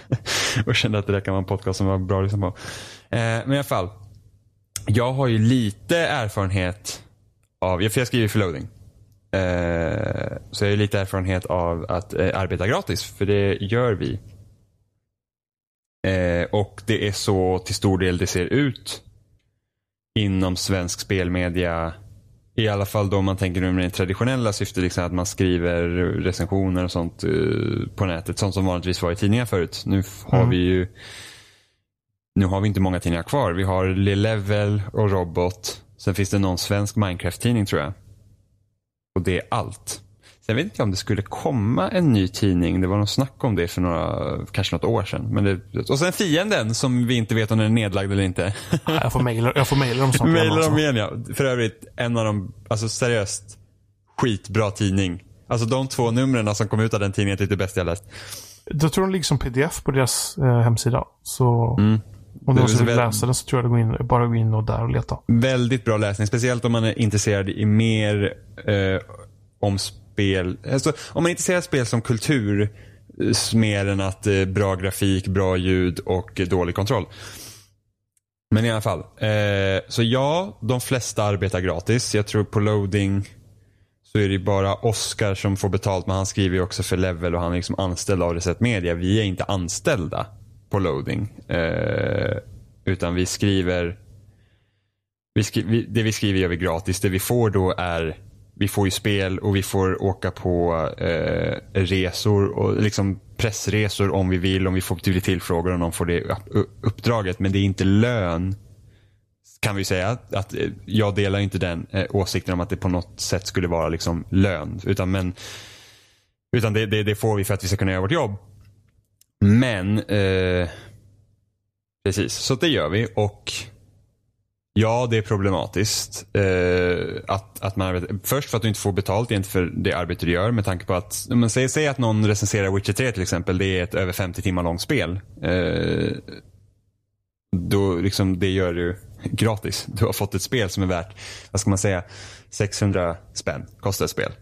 Speaker 2: [LAUGHS] och kände att det där kan vara en podcast som var bra att lyssna på. Eh, men i alla fall. Jag har ju lite erfarenhet av, för jag skriver för loading. Eh, så jag har lite erfarenhet av att eh, arbeta gratis, för det gör vi. Eh, och det är så till stor del det ser ut inom svensk spelmedia. I alla fall då man tänker med det traditionella syftet, liksom att man skriver recensioner och sånt eh, på nätet. Sånt som vanligtvis var i tidningar förut. Nu har
Speaker 1: Mm.
Speaker 2: vi ju nu har vi inte många tidningar kvar. Vi har Level och Robot. Sen finns det någon svensk Minecraft-tidning tror jag. Och det är allt. Sen vet inte jag om det skulle komma en ny tidning. Det var någon snack om det för några, kanske något år sedan. Men det, och sen Fienden som vi inte vet om den är nedlagd eller inte.
Speaker 1: Jag får mejla jag får mejla dem snart. alltså.
Speaker 2: dem igen ja. För övrigt, en av de, alltså seriöst, skitbra tidning. Alltså de två numren som kom ut av den tidningen är typ det bästa jag läst.
Speaker 1: Jag tror den ligger som pdf på deras eh, hemsida. Så
Speaker 2: Mm.
Speaker 1: Om någon vill läsa den så tror jag det går in, bara gå in och där och leta.
Speaker 2: Väldigt bra läsning, speciellt om man är intresserad i mer eh, om spel. Alltså, om man är intresserad av spel som kultur, eh, mer än att eh, bra grafik, bra ljud och eh, dålig kontroll. Men i alla fall. Eh, så ja, de flesta arbetar gratis. Jag tror på loading så är det bara Oscar som får betalt, men han skriver ju också för Level och han är liksom anställd av Reset Media. Vi är inte anställda på loading. Eh, utan vi skriver vi skri vi, det vi skriver gör vi gratis. Det vi får då är, vi får ju spel och vi får åka på eh, resor och liksom pressresor om vi vill, om vi får bli tillfrågade och någon får det uppdraget. Men det är inte lön kan vi säga. Att, att eh, jag delar inte den eh, åsikten om att det på något sätt skulle vara liksom lön. Utan, men, utan det, det, det får vi för att vi ska kunna göra vårt jobb. Men eh, Precis, så det gör vi och ja, det är problematiskt. Eh, att, att man arbetar, först för att du inte får betalt för det arbete du gör med tanke på att, men säg, säg att någon recenserar Witcher 3 till exempel, det är ett över 50 timmar långt spel. Eh, då liksom, det gör du gratis. Du har fått ett spel som är värt, vad ska man säga, 600 spänn kostar ett spel.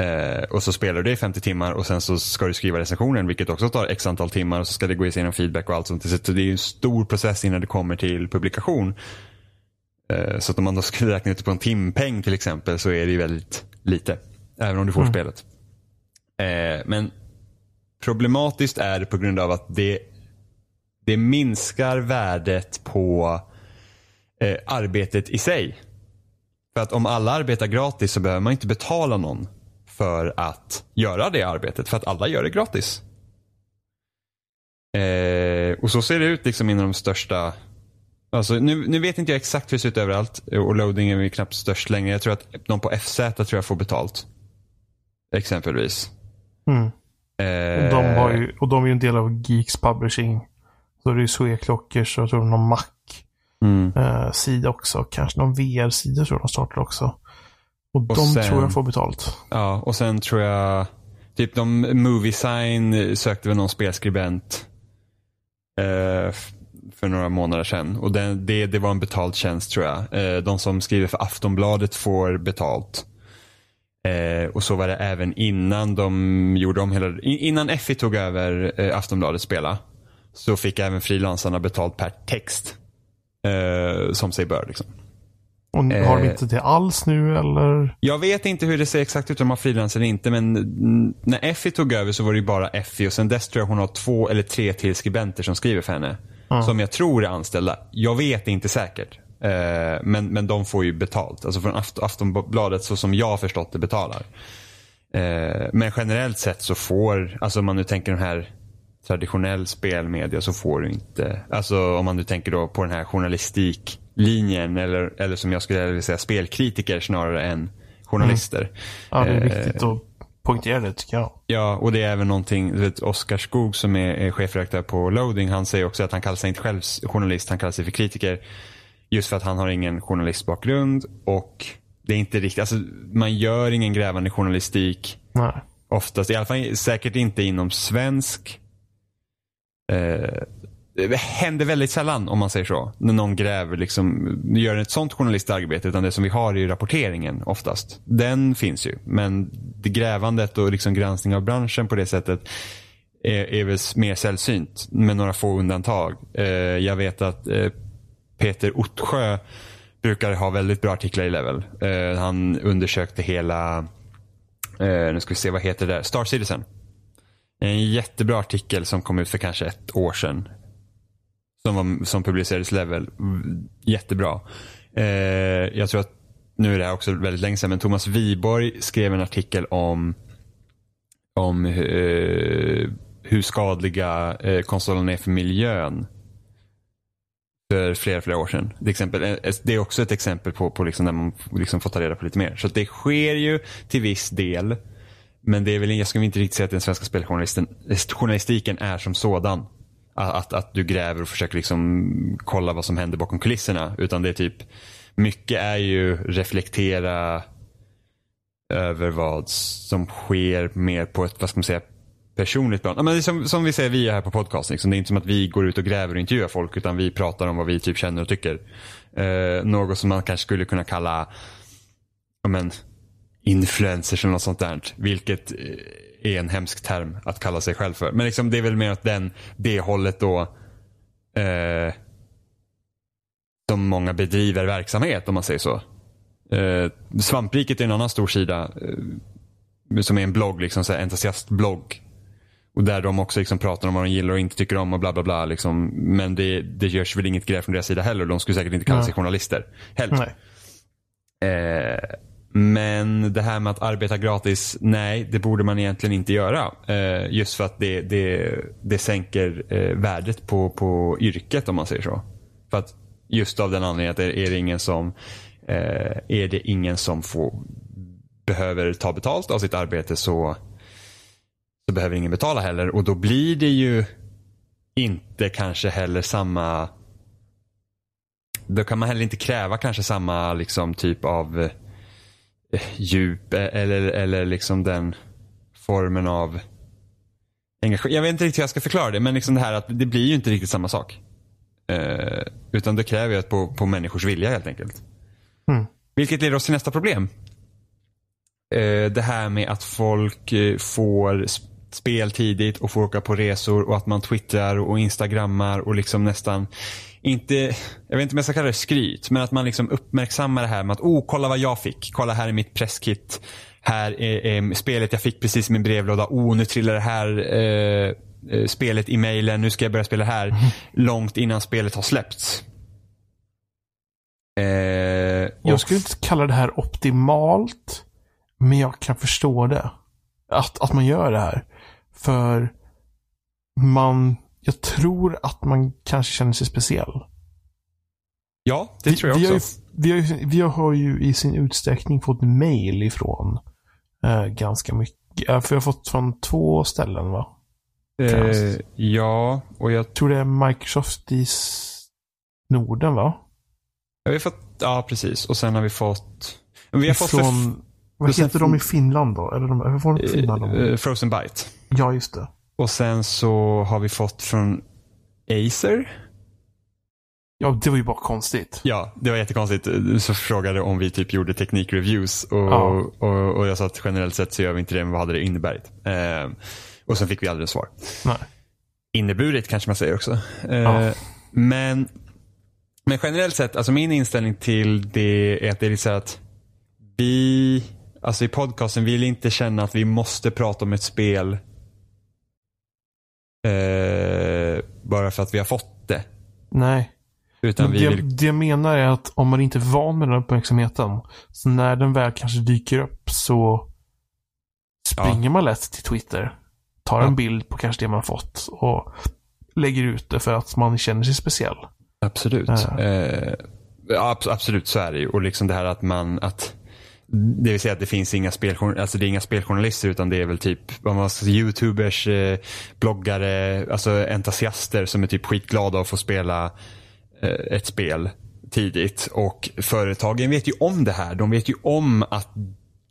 Speaker 2: Eh, och så spelar du det i 50 timmar och sen så ska du skriva recensionen vilket också tar x antal timmar och så ska det gå igenom feedback och allt sånt. Så det är en stor process innan det kommer till publikation. Eh, så att om man då skulle räkna ut på en timpeng till exempel så är det ju väldigt lite. Även om du får
Speaker 1: Mm.
Speaker 2: spelet. Eh, men problematiskt är det på grund av att det, det minskar värdet på eh, arbetet i sig. För att om alla arbetar gratis så behöver man inte betala någon för att göra det arbetet. För att alla gör det gratis. Eh, och så ser det ut liksom inom de största Alltså, nu, nu vet inte jag exakt hur det ser ut överallt och loading är ju knappt störst längre. Jag tror att de på FZ tror jag får betalt. Exempelvis.
Speaker 1: Mm.
Speaker 2: Eh,
Speaker 1: Och, de har ju, och de är ju en del av Geeks Publishing. Så det är ju Sweclockers och jag tror någon
Speaker 2: mm.
Speaker 1: Mac-sida också. Kanske någon VR-sida tror jag de startar också. Och, de
Speaker 2: sen-
Speaker 1: tror jag får betalt.
Speaker 2: Ja, och sen tror jag typ de Movie Sign sökte väl någon spelskribent eh, för några månader sedan. Och det, det, det var en betald tjänst tror jag. Eh, de som skriver för Aftonbladet får betalt. Eh, och så var det även innan de gjorde om hela, in- innan Effie tog över eh, Aftonbladet spela. Så fick även frilansarna betalt per text. Eh, som sig bör liksom.
Speaker 1: Och har de
Speaker 2: Eh.
Speaker 1: inte det alls nu eller?
Speaker 2: Jag vet inte hur det ser exakt ut om de har frilans eller inte men mm, när Effie tog över så var det ju bara Effie och sen dess tror jag hon har två eller tre till skribenter som skriver för henne.
Speaker 1: Ja.
Speaker 2: Som jag tror är anställda. Jag vet inte säkert. Eh, men, men de får ju betalt. Alltså från Aft- Aftonbladet så som jag har förstått det betalar. Eh, men generellt sett så får, alltså om man nu tänker den här traditionell spelmedia så får du inte, alltså om man nu tänker då på den här journalistiklinjen eller, eller som jag skulle vilja säga spelkritiker snarare än journalister.
Speaker 1: Ja, det är
Speaker 2: Eh,
Speaker 1: viktigt att poängtera det tycker jag.
Speaker 2: Ja, och det är även någonting, du vet, Oskar Skog som är, är chefredaktör på Loading, han säger också att han kallar sig inte själv journalist, han kallar sig för kritiker. Just för att han har ingen journalistbakgrund och det är inte riktigt, alltså man gör ingen grävande journalistik
Speaker 1: Nej.
Speaker 2: oftast, i alla fall säkert inte inom svensk. Eh, det händer väldigt sällan om man säger så. När någon gräver, liksom, gör ett sånt journalistarbete. Utan det som vi har är ju rapporteringen oftast. Den finns ju. Men det grävandet och liksom granskning av branschen på det sättet är, är väl mer sällsynt. Med några få undantag. Eh, jag vet att eh, Peter Ottsjö brukar ha väldigt bra artiklar i Level. Eh, han undersökte hela Eh, nu ska vi se, vad heter det där? Star Citizen. En jättebra artikel som kom ut för kanske ett år sedan. Som, var, som publicerades Level. Jättebra. Eh, jag tror att, nu är det här också väldigt länge sedan, men Thomas Wiborg skrev en artikel om, om eh, hur skadliga eh, konsolerna är för miljön. För flera, flera år sedan. Det, exempel, eh, eh, det är också ett exempel på, på liksom när man liksom får ta reda på lite mer. Så det sker ju till viss del. Men det är väl, jag skulle inte riktigt säga att den svenska speljournalistiken eh, är som sådan. Att, att, att, du gräver och försöker liksom kolla vad som händer bakom kulisserna. Utan det är typ, mycket är ju reflektera över vad som sker mer på ett, vad ska man säga, personligt plan. Men som, som vi säger, vi är här på podcast. Liksom. Det är inte som att vi går ut och gräver och intervjuar folk utan vi pratar om vad vi typ känner och tycker. Eh, något som man kanske skulle kunna kalla men, influencers eller något sånt där. Vilket eh, är en hemsk term att kalla sig själv för. Men liksom, det är väl mer åt den, det hållet då eh, som många bedriver verksamhet om man säger så. Eh, Svampriket är en annan stor sida eh, som är en blogg, liksom, så här, entusiastblogg. Och där de också liksom pratar om vad de gillar och inte tycker om och bla bla bla. Liksom. Men det, det görs väl inget gräv från deras sida heller. De skulle säkert inte kalla sig journalister heller. Eh, men det här med att arbeta gratis, nej det borde man egentligen inte göra. Eh, just för att det, det, det sänker eh, värdet på, på yrket om man säger så. För att just av den anledningen att är, är det ingen som eh, är det ingen som får, behöver ta betalt av sitt arbete så, så behöver ingen betala heller. Och då blir det ju inte kanske heller samma då kan man heller inte kräva kanske samma liksom typ av djup eller, eller liksom den formen av engagemang. Jag vet inte riktigt hur jag ska förklara det men liksom det här att det blir ju inte riktigt samma sak. Eh, utan det kräver ju på, på människors vilja helt enkelt. Mm. Vilket leder oss till nästa problem. Eh, det här med att folk eh, får spel tidigt och får åka på resor och att man twittrar och instagrammar och liksom nästan inte, jag vet inte om jag ska kalla det skryt, men att man liksom uppmärksammar det här med att oh, kolla vad jag fick. Kolla här är mitt presskit. Här är, är spelet jag fick precis i min brevlåda. Oh, nu trillar det här eh, eh spelet i mejlen. Nu ska jag börja spela här. Mm. Långt innan spelet har släppts.
Speaker 1: Eh, jag skulle inte kalla det här optimalt. Men jag kan förstå det. Att, att man gör det här. För man jag tror att man kanske känner sig speciell.
Speaker 2: Ja, det vi, tror jag
Speaker 1: vi
Speaker 2: också.
Speaker 1: Har ju, vi, har ju, vi har ju i sin utsträckning fått mail ifrån eh, ganska mycket. För jag har fått från två ställen va?
Speaker 2: Eh, ja, och jag
Speaker 1: tror det är Microsoft i Norden va?
Speaker 2: Ja, vi har fått, ja precis. Och sen har vi fått... Vi har fått
Speaker 1: från, vad heter de i Finland då? Eller de, de i Finland?
Speaker 2: Uh, Frozen Byte.
Speaker 1: Ja, just det.
Speaker 2: Och sen så har vi fått från Acer.
Speaker 1: Ja, det var ju bara konstigt.
Speaker 2: Ja, det var jättekonstigt. Så frågade om vi typ gjorde teknikreviews och, ja. och, och jag sa att generellt sett så gör vi inte det, men vad hade det inneburit? Eh, och sen fick vi aldrig svar.
Speaker 1: Nej.
Speaker 2: Inneburit kanske man säger också. Eh, ja. men, men generellt sett, alltså min inställning till det är att det är så att vi, alltså i podcasten, vill inte känna att vi måste prata om ett spel Eh, bara för att vi har fått det.
Speaker 1: Nej.
Speaker 2: Utan
Speaker 1: det,
Speaker 2: vill...
Speaker 1: det jag menar är att om man inte är van med den uppmärksamheten, så när den väl kanske dyker upp så springer ja. man lätt till Twitter. Tar ja. en bild på kanske det man fått och lägger ut det för att man känner sig speciell.
Speaker 2: Absolut. Ja. Eh, absolut så är det ju. Och liksom det här att man, att det vill säga att det finns inga, speljournalister, alltså det är inga speljournalister utan det är väl typ vad man ska youtubers, eh, bloggare, alltså entusiaster som är typ skitglada att få spela eh, ett spel tidigt. Och företagen vet ju om det här. De vet ju om att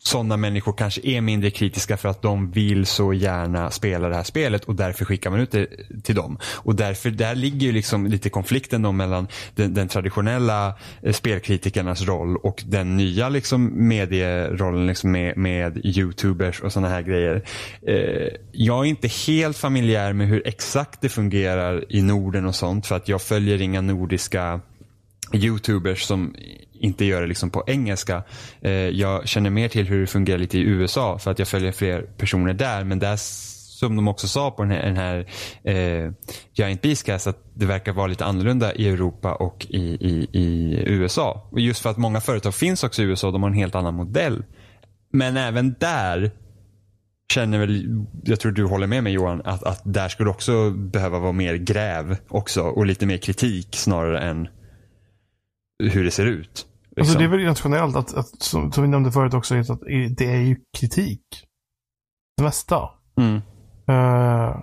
Speaker 2: sådana människor kanske är mindre kritiska för att de vill så gärna spela det här spelet och därför skickar man ut det till dem. Och därför, där ligger ju liksom lite konflikten då mellan den, den traditionella eh, spelkritikernas roll och den nya liksom medierollen liksom med, med youtubers och sådana här grejer. Eh, jag är inte helt familjär med hur exakt det fungerar i Norden och sånt för att jag följer inga nordiska YouTubers som inte gör det liksom på engelska. Eh, jag känner mer till hur det fungerar lite i USA för att jag följer fler personer där. Men där som de också sa på den här, den här eh, Giant Beastcast att det verkar vara lite annorlunda i Europa och i, i, i USA. Och just för att många företag finns också i USA, de har en helt annan modell. Men även där känner väl, jag tror du håller med mig Johan, att, att där skulle också behöva vara mer gräv också och lite mer kritik snarare än hur det ser ut. Liksom.
Speaker 1: Alltså det är väl nationellt att, att som, som vi nämnde förut också, att det är ju kritik. Det mesta.
Speaker 2: Mm.
Speaker 1: Uh,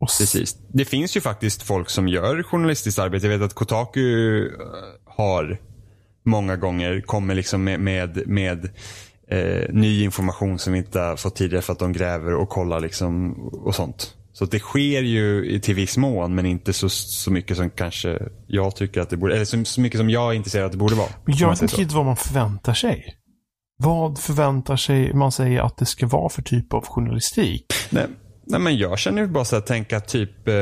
Speaker 2: Precis. Det finns ju faktiskt folk som gör journalistiskt arbete. Jag vet att Kotaku eh, har många gånger kommer liksom med, med, med eh, ny information som vi inte har fått tidigare för att de gräver och kollar liksom och sånt. Så det sker ju till viss mån men inte så, så mycket som kanske jag tycker att det borde, eller så, så mycket som jag är intresserad att det borde vara.
Speaker 1: Men jag vet inte riktigt vad man förväntar sig. Vad förväntar sig man säger att det ska vara för typ av journalistik?
Speaker 2: Nej, nej men jag känner ju bara så att tänka typ, eh,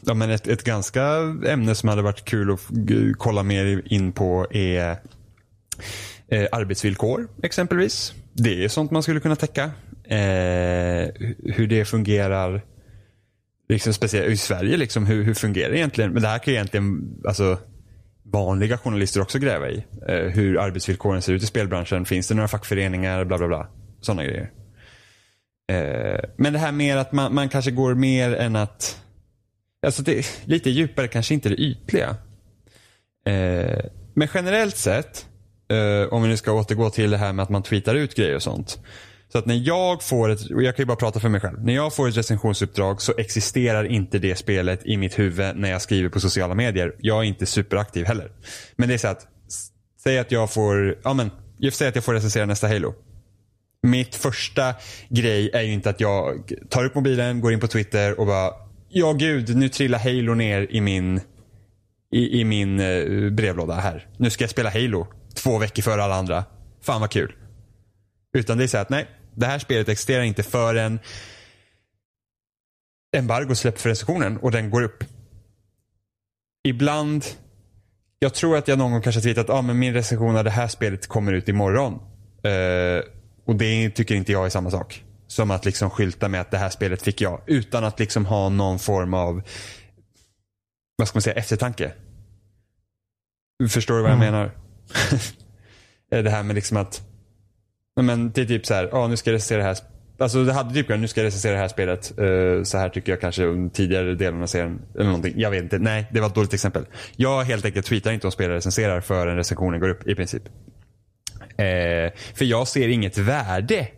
Speaker 2: ja men ett, ett ganska ämne som hade varit kul att kolla mer in på är eh, arbetsvillkor exempelvis. Det är sånt man skulle kunna täcka. Eh, hur det fungerar liksom speciellt i Sverige, liksom, hur, hur fungerar det egentligen? Men det här kan ju egentligen alltså, vanliga journalister också gräva i. Eh, hur arbetsvillkoren ser ut i spelbranschen. Finns det några fackföreningar? Bla bla bla. Sådana grejer. Eh, men det här med att man, man kanske går mer än att... Alltså det, lite djupare, kanske inte det ytliga. Eh, men generellt sett, eh, om vi nu ska återgå till det här med att man tweetar ut grejer och sånt. Så att när jag får ett, och jag kan ju bara prata för mig själv. När jag får ett recensionsuppdrag så existerar inte det spelet i mitt huvud när jag skriver på sociala medier. Jag är inte superaktiv heller. Men det är så att, säg att jag får, ja men, jag säger att jag får recensera nästa Halo. Mitt första grej är ju inte att jag tar upp mobilen, går in på Twitter och bara, ja gud, nu trillar Halo ner i min, i, i min eh, brevlåda här. Nu ska jag spela Halo två veckor före alla andra. Fan vad kul. Utan det är så att nej, det här spelet existerar inte förrän embargo släpps för recensionen och den går upp. Ibland, jag tror att jag någon gång kanske tweetat att ah, men min recension av det här spelet kommer ut imorgon. Uh, och det tycker inte jag är samma sak. Som att liksom skylta med att det här spelet fick jag. Utan att liksom ha någon form av, vad ska man säga, eftertanke. Förstår du vad jag mm. menar? [LAUGHS] det här med liksom att men det är typ så här, ja nu ska jag recensera det här. Alltså det hade typ nu ska jag recensera det här spelet. Uh, så här tycker jag kanske om tidigare delen av serien. Eller någonting. Jag vet inte. Nej, det var ett dåligt exempel. Jag helt enkelt tweetar inte om spelare recenserar förrän recensionen går upp i princip. Uh, för jag ser inget värde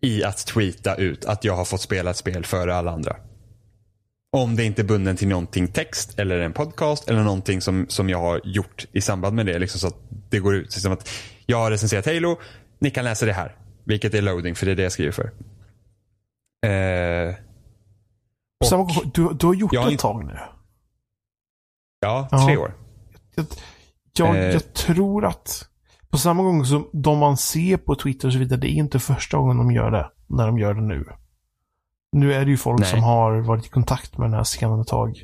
Speaker 2: i att tweeta ut att jag har fått spela ett spel före alla andra. Om det inte är bunden till någonting text eller en podcast eller någonting som, som jag har gjort i samband med det. Liksom så att det går ut. Liksom att jag har recenserat Halo. Ni kan läsa det här. Vilket är loading, för det är det jag skriver för. Eh,
Speaker 1: och, du, du har gjort det ett tag nu.
Speaker 2: Ja, tre år.
Speaker 1: Jag, jag, eh, jag, tror att på samma gång som de man ser på Twitter och så vidare, det är inte första gången de gör det. När de gör det nu. Nu är det ju folk nej. som har varit i kontakt med den här scenen ett tag.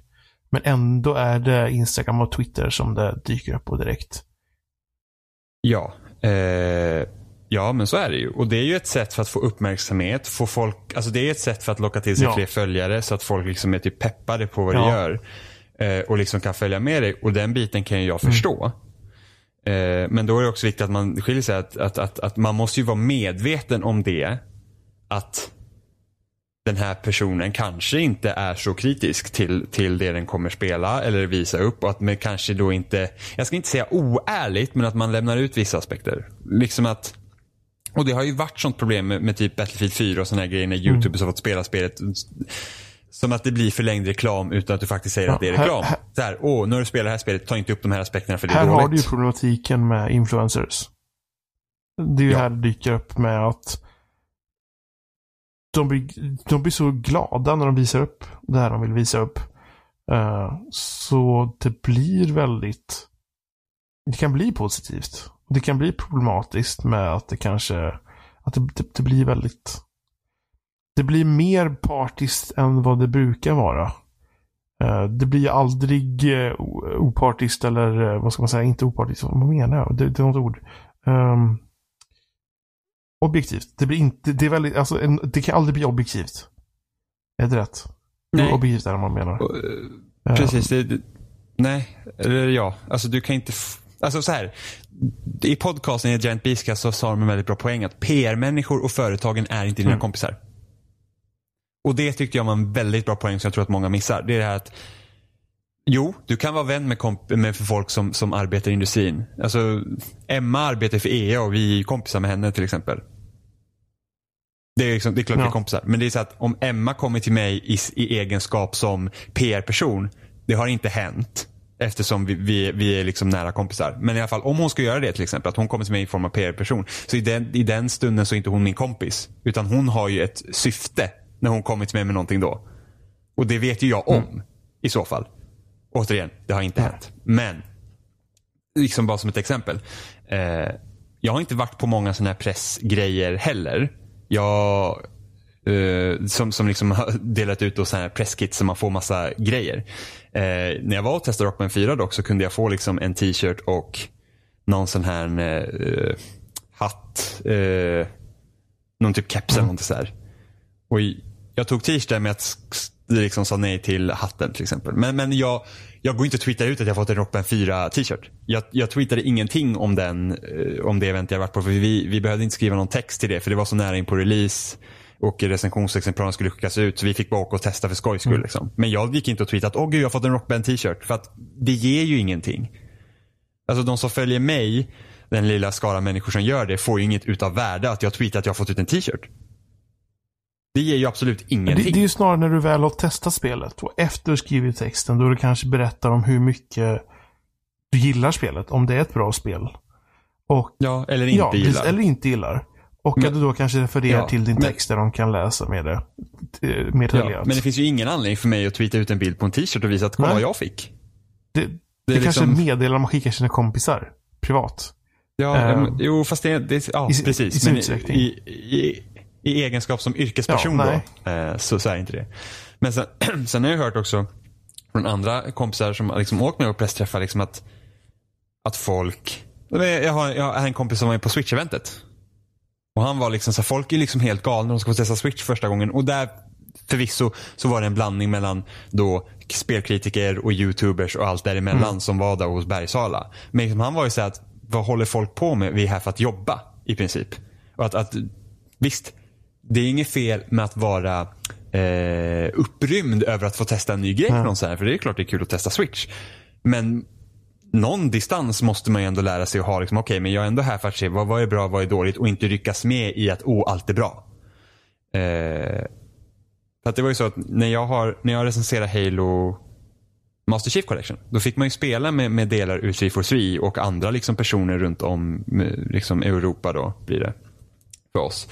Speaker 1: Men ändå är det Instagram och Twitter som det dyker upp på direkt.
Speaker 2: Ja. Eh, Ja, men så är det ju. Och det är ju ett sätt för att få uppmärksamhet. Få folk, alltså det är ett sätt för att locka till sig ja. fler följare så att folk liksom är typ peppade på vad ja. du gör. Eh, och liksom kan följa med dig. Och den biten kan ju jag mm. förstå. Eh, men då är det också viktigt att man skiljer sig. Att, att, att, att man måste ju vara medveten om det. Att den här personen kanske inte är så kritisk till, till det den kommer spela eller visa upp. Och att man kanske då inte, jag ska inte säga oärligt, men att man lämnar ut vissa aspekter. Liksom att och det har ju varit sånt problem med, med typ Battlefield 4 och sådana här grejer när mm. YouTube har fått spela spelet. Som att det blir förlängd reklam utan att du faktiskt säger ja, att det är reklam. Här, så här, åh, när du spelar det här spelet, ta inte upp de här aspekterna för det är
Speaker 1: här
Speaker 2: dåligt.
Speaker 1: Här har du ju problematiken med influencers. Det är ju ja. här det dyker upp med att de blir, de blir så glada när de visar upp det här de vill visa upp. Uh, så det blir väldigt... Det kan bli positivt. Det kan bli problematiskt med att det kanske, att det, det, det blir väldigt, det blir mer partiskt än vad det brukar vara. Eh, det blir aldrig eh, opartiskt eller eh, vad ska man säga, inte opartiskt, vad menar jag? Det, det är något ord. Um, objektivt. Det blir inte, det är väldigt, alltså en, det kan aldrig bli objektivt. Är det rätt?
Speaker 2: Nej.
Speaker 1: Objektivt är det man menar.
Speaker 2: Precis. Det, det, nej, eller ja. Alltså du kan inte... Alltså så här. I podcasten i Giant Beastcast så sa de en väldigt bra poäng att PR-människor och företagen är inte dina
Speaker 1: Mm.
Speaker 2: kompisar. Och det tyckte jag var en väldigt bra poäng som jag tror att många missar. Det är det här att Jo, du kan vara vän med, komp- med för folk som, som arbetar i industrin. Alltså, Emma arbetar för EA och vi är kompisar med henne till exempel. Det är, liksom, det är klart vi är kompisar. Men det är så att om Emma kommer till mig i, i egenskap som PR-person. Det har inte hänt. Eftersom vi, vi, vi är liksom nära kompisar. Men i alla fall om hon ska göra det till exempel. Att hon kommer till mig i form av PR-person. Så i den, i den stunden så är inte hon min kompis. Utan hon har ju ett syfte när hon kommer till mig med någonting då. Och det vet ju jag om. I så fall. Återigen, det har inte hänt. Men, liksom bara som ett exempel. Eh, jag har inte varit på många sådana här pressgrejer heller. Jag, eh, som, som liksom har delat ut då sådana här presskits som man får massa grejer. Eh, när jag var och testade Rockman 4 dock så kunde jag få liksom en t-shirt och någon sån här eh, hatt. Någon typ keps eller något sådär. Och jag tog t-shirten med att liksom sa nej till hatten till exempel. Men, men jag, jag går inte och tweetar ut att jag fått en Rockband 4 t-shirt. Jag, jag tweetade ingenting om, den, om det event jag varit på. För vi, vi behövde inte skriva någon text till det för det var så nära in på release. Och recensionsexemplaren skulle skickas ut så vi fick bara åka och testa för skojs skull. Liksom. Men jag gick inte och tweetade att åh gud jag har fått en Rockband t-shirt. För att det ger ju ingenting. Alltså de som följer mig, den lilla skara människor som gör det, får ju inget utav värde att jag tweetar att jag har fått ut en t-shirt. Det ger ju absolut
Speaker 1: Det,
Speaker 2: ingenting.
Speaker 1: det är ju snarare när du väl har testat spelet och efter du skrivit texten då du kanske berättar om hur mycket du gillar spelet. Om det är ett bra spel. Och,
Speaker 2: Ja, eller inte
Speaker 1: ja,
Speaker 2: gillar.
Speaker 1: Eller inte gillar. Och att du då kanske refererar
Speaker 2: Ja,
Speaker 1: till din
Speaker 2: men-
Speaker 1: text där de kan läsa med det. eh, Mer
Speaker 2: ja, men det finns ju ingen anledning för mig att tweeta ut en bild på en t-shirt och visa att kolla vad jag fick.
Speaker 1: det,
Speaker 2: Det
Speaker 1: det,
Speaker 2: är
Speaker 1: kanske
Speaker 2: liksom-
Speaker 1: meddelar man skickar sina kompisar. Privat.
Speaker 2: Ja, men- jo fast det, det ja
Speaker 1: i
Speaker 2: precis.
Speaker 1: i sin
Speaker 2: men i,
Speaker 1: utsträckning.
Speaker 2: i, i, i egenskap som yrkesperson
Speaker 1: Ja,
Speaker 2: då, eh, så, så är inte det. Men sen, [CLEARS THROAT] sen har jag hört också från andra kompisar som liksom åkt med på pressträffar liksom att, att folk, jag har, jag har en kompis som var med på Switch-eventet. Och han var liksom så här, folk är liksom helt galna när de ska få testa Switch första gången. Och där förvisso så var det en blandning mellan då spelkritiker och youtubers och allt däremellan som var där hos Bergsala. Men liksom, han var ju så att vad håller folk på med? Vi är här för att jobba i princip. Och att, att visst, det är inget fel med att vara eh, upprymd över att få testa en ny grej för någon så här. För det är klart det är kul att testa Switch. Men någon distans måste man ju ändå lära sig att ha. Liksom, Okej, men jag är ändå här för att se vad, vad är bra, vad är dåligt och inte ryckas med i att oh, allt är bra. Eh, för att det var ju så att när jag, har, när jag recenserar Halo Master Chief Collection, då fick man ju spela med, med delar ur 343 och andra liksom personer runt om eh, liksom Europa då blir det för oss.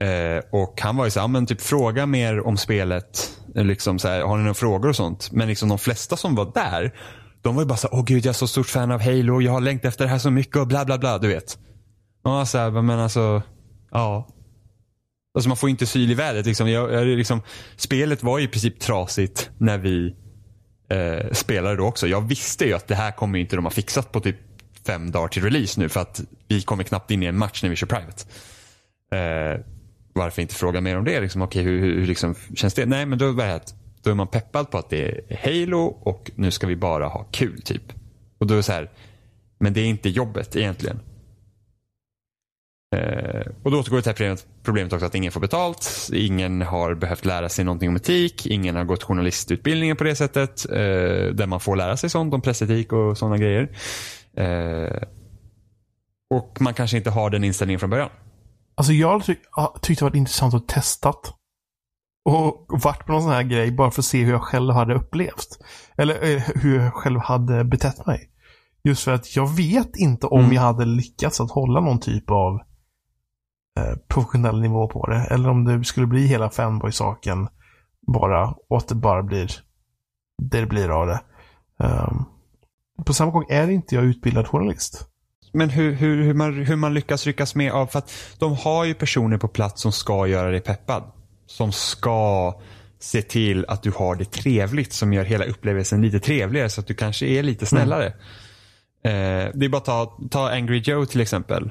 Speaker 2: Eh, och han var ju så här, men typ fråga mer om spelet, eh, liksom så här, har ni några frågor och sånt? Men liksom de flesta som var där, de var ju bara så här, åh gud jag är så stort fan av Halo, jag har längtat efter det här så mycket och bla bla bla, du vet. Ja, så här, men alltså, ja. Alltså man får inte syl i vädret. Liksom. Jag, jag, liksom, spelet var ju i princip trasigt när vi eh, spelade då också. Jag visste ju att det här kommer inte de ha fixat på typ fem dagar till release nu för att vi kommer knappt in i en match när vi kör private. Eh, varför inte fråga mer om det? Liksom, Okej, hur, hur, hur liksom, känns det? Nej, men då, var det att, då är man peppad på att det är Halo och nu ska vi bara ha kul typ. Och då är det så här, men det är inte jobbet egentligen. Eh, och då återgår det till det här problemet, problemet också att ingen får betalt. Ingen har behövt lära sig någonting om etik. Ingen har gått journalistutbildningen på det sättet. Eh, där man får lära sig sånt om pressetik och sådana grejer. Eh, och man kanske inte har den inställningen från början.
Speaker 1: Alltså jag ty tyckte det var intressant att testat. Och varit på någon sån här grej bara för att se hur jag själv hade upplevt. Eller eh, hur jag själv hade betett mig. Just för att jag vet inte om
Speaker 2: Mm.
Speaker 1: jag hade lyckats att hålla någon typ av eh, professionell nivå på det. Eller om det skulle bli hela fanboy-saken bara. Och att det bara blir det det blir av det. Ehm, på samma gång är inte jag utbildad journalist.
Speaker 2: Men hur, hur, hur, man, hur man lyckas ryckas med av, för att de har ju personer på plats som ska göra dig peppad. Som ska se till att du har det trevligt som gör hela upplevelsen lite trevligare så att du kanske är lite snällare. Eh, det är bara att ta, ta Angry Joe till exempel.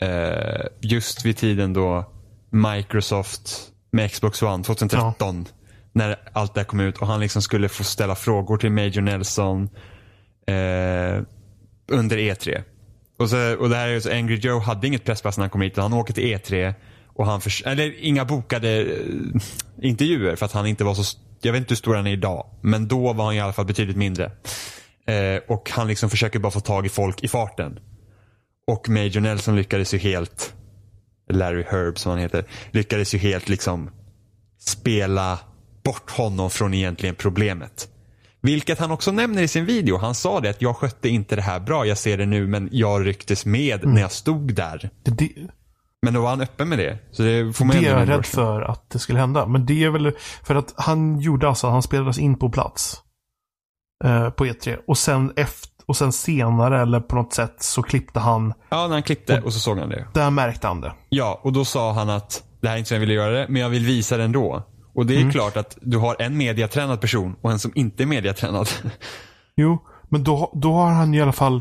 Speaker 2: Eh, just vid tiden då Microsoft med Xbox One 2013 när allt det här kom ut och han liksom skulle få ställa frågor till Major Nelson eh, under E3. Och, så, och det här är så Angry Joe hade inget presspass när han kom hit. Han åker till E3 och han för, eller inga bokade eh, intervjuer för att han inte var så, jag vet inte hur stor han är idag. Men då var han i alla fall betydligt mindre. Eh, och han liksom försöker bara få tag i folk i farten. Och Major Nelson lyckades ju helt, Larry Herb som han heter, lyckades ju helt liksom spela bort honom från egentligen problemet. Vilket han också nämner i sin video. Han sa det att jag skötte inte det här bra, jag ser det nu men jag rycktes med
Speaker 1: Mm.
Speaker 2: när jag stod där.
Speaker 1: Det, det,
Speaker 2: men då var han öppen med det. Så det får man
Speaker 1: det är jag rädd för att det skulle hända. Men det är väl för att han gjorde alltså, han spelades in på plats. Eh, på E3. Och sen, efter, och sen senare eller på något sätt så klippte han,
Speaker 2: Ja, när han klippte och så såg han det.
Speaker 1: där märkte han det.
Speaker 2: Ja, och då sa han att det här är inte så jag ville göra det, men jag vill visa det ändå. Och det är klart att du har en mediatränad person och en som inte är mediatränad. [LAUGHS]
Speaker 1: Jo, men då, då har han i alla fall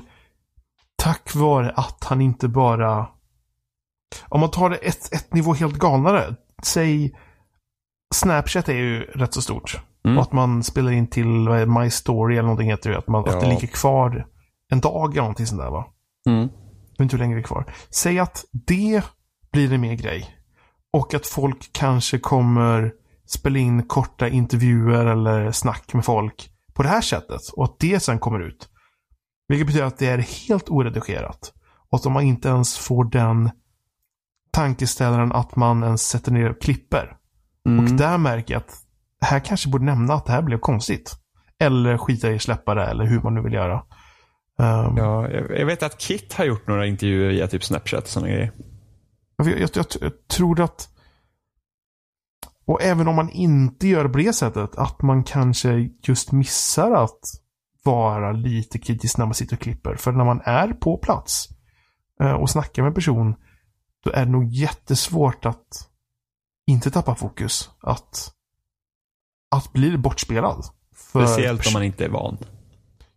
Speaker 1: tack vare att han inte bara om man tar det ett, ett nivå helt galnare. Säg Snapchat är ju rätt så stort.
Speaker 2: Mm.
Speaker 1: Och att man spelar in till My Story eller någonting heter det. Att, man, att det
Speaker 2: Ja.
Speaker 1: ligger kvar en dag eller någonting sånt där va.
Speaker 2: Mm.
Speaker 1: Vet inte hur länge det är kvar. Säg att det blir en mer grej. Och att folk kanske kommer spela in korta intervjuer eller snack med folk på det här sättet. Och att det sen kommer ut. Vilket betyder att det är helt oredigerat. Och att om man inte ens får den tankeställaren att man ens sätter ner och klipper.
Speaker 2: Mm.
Speaker 1: Och där märker jag att här kanske borde nämna att det här blev konstigt. Eller skita i släppa det eller hur man nu vill göra. Um,
Speaker 2: Ja, jag jag vet att Kit har gjort några intervjuer via typ Snapchat och sådana grejer.
Speaker 1: Jag, jag, jag, jag tror att... Och även om man inte gör på det sättet, att man kanske just missar att vara lite kritisk när man sitter och klipper. För när man är på plats eh, och snackar med en person, då är det nog jättesvårt att inte tappa fokus. Att, att bli bortspelad. För
Speaker 2: Speciellt om man inte är van.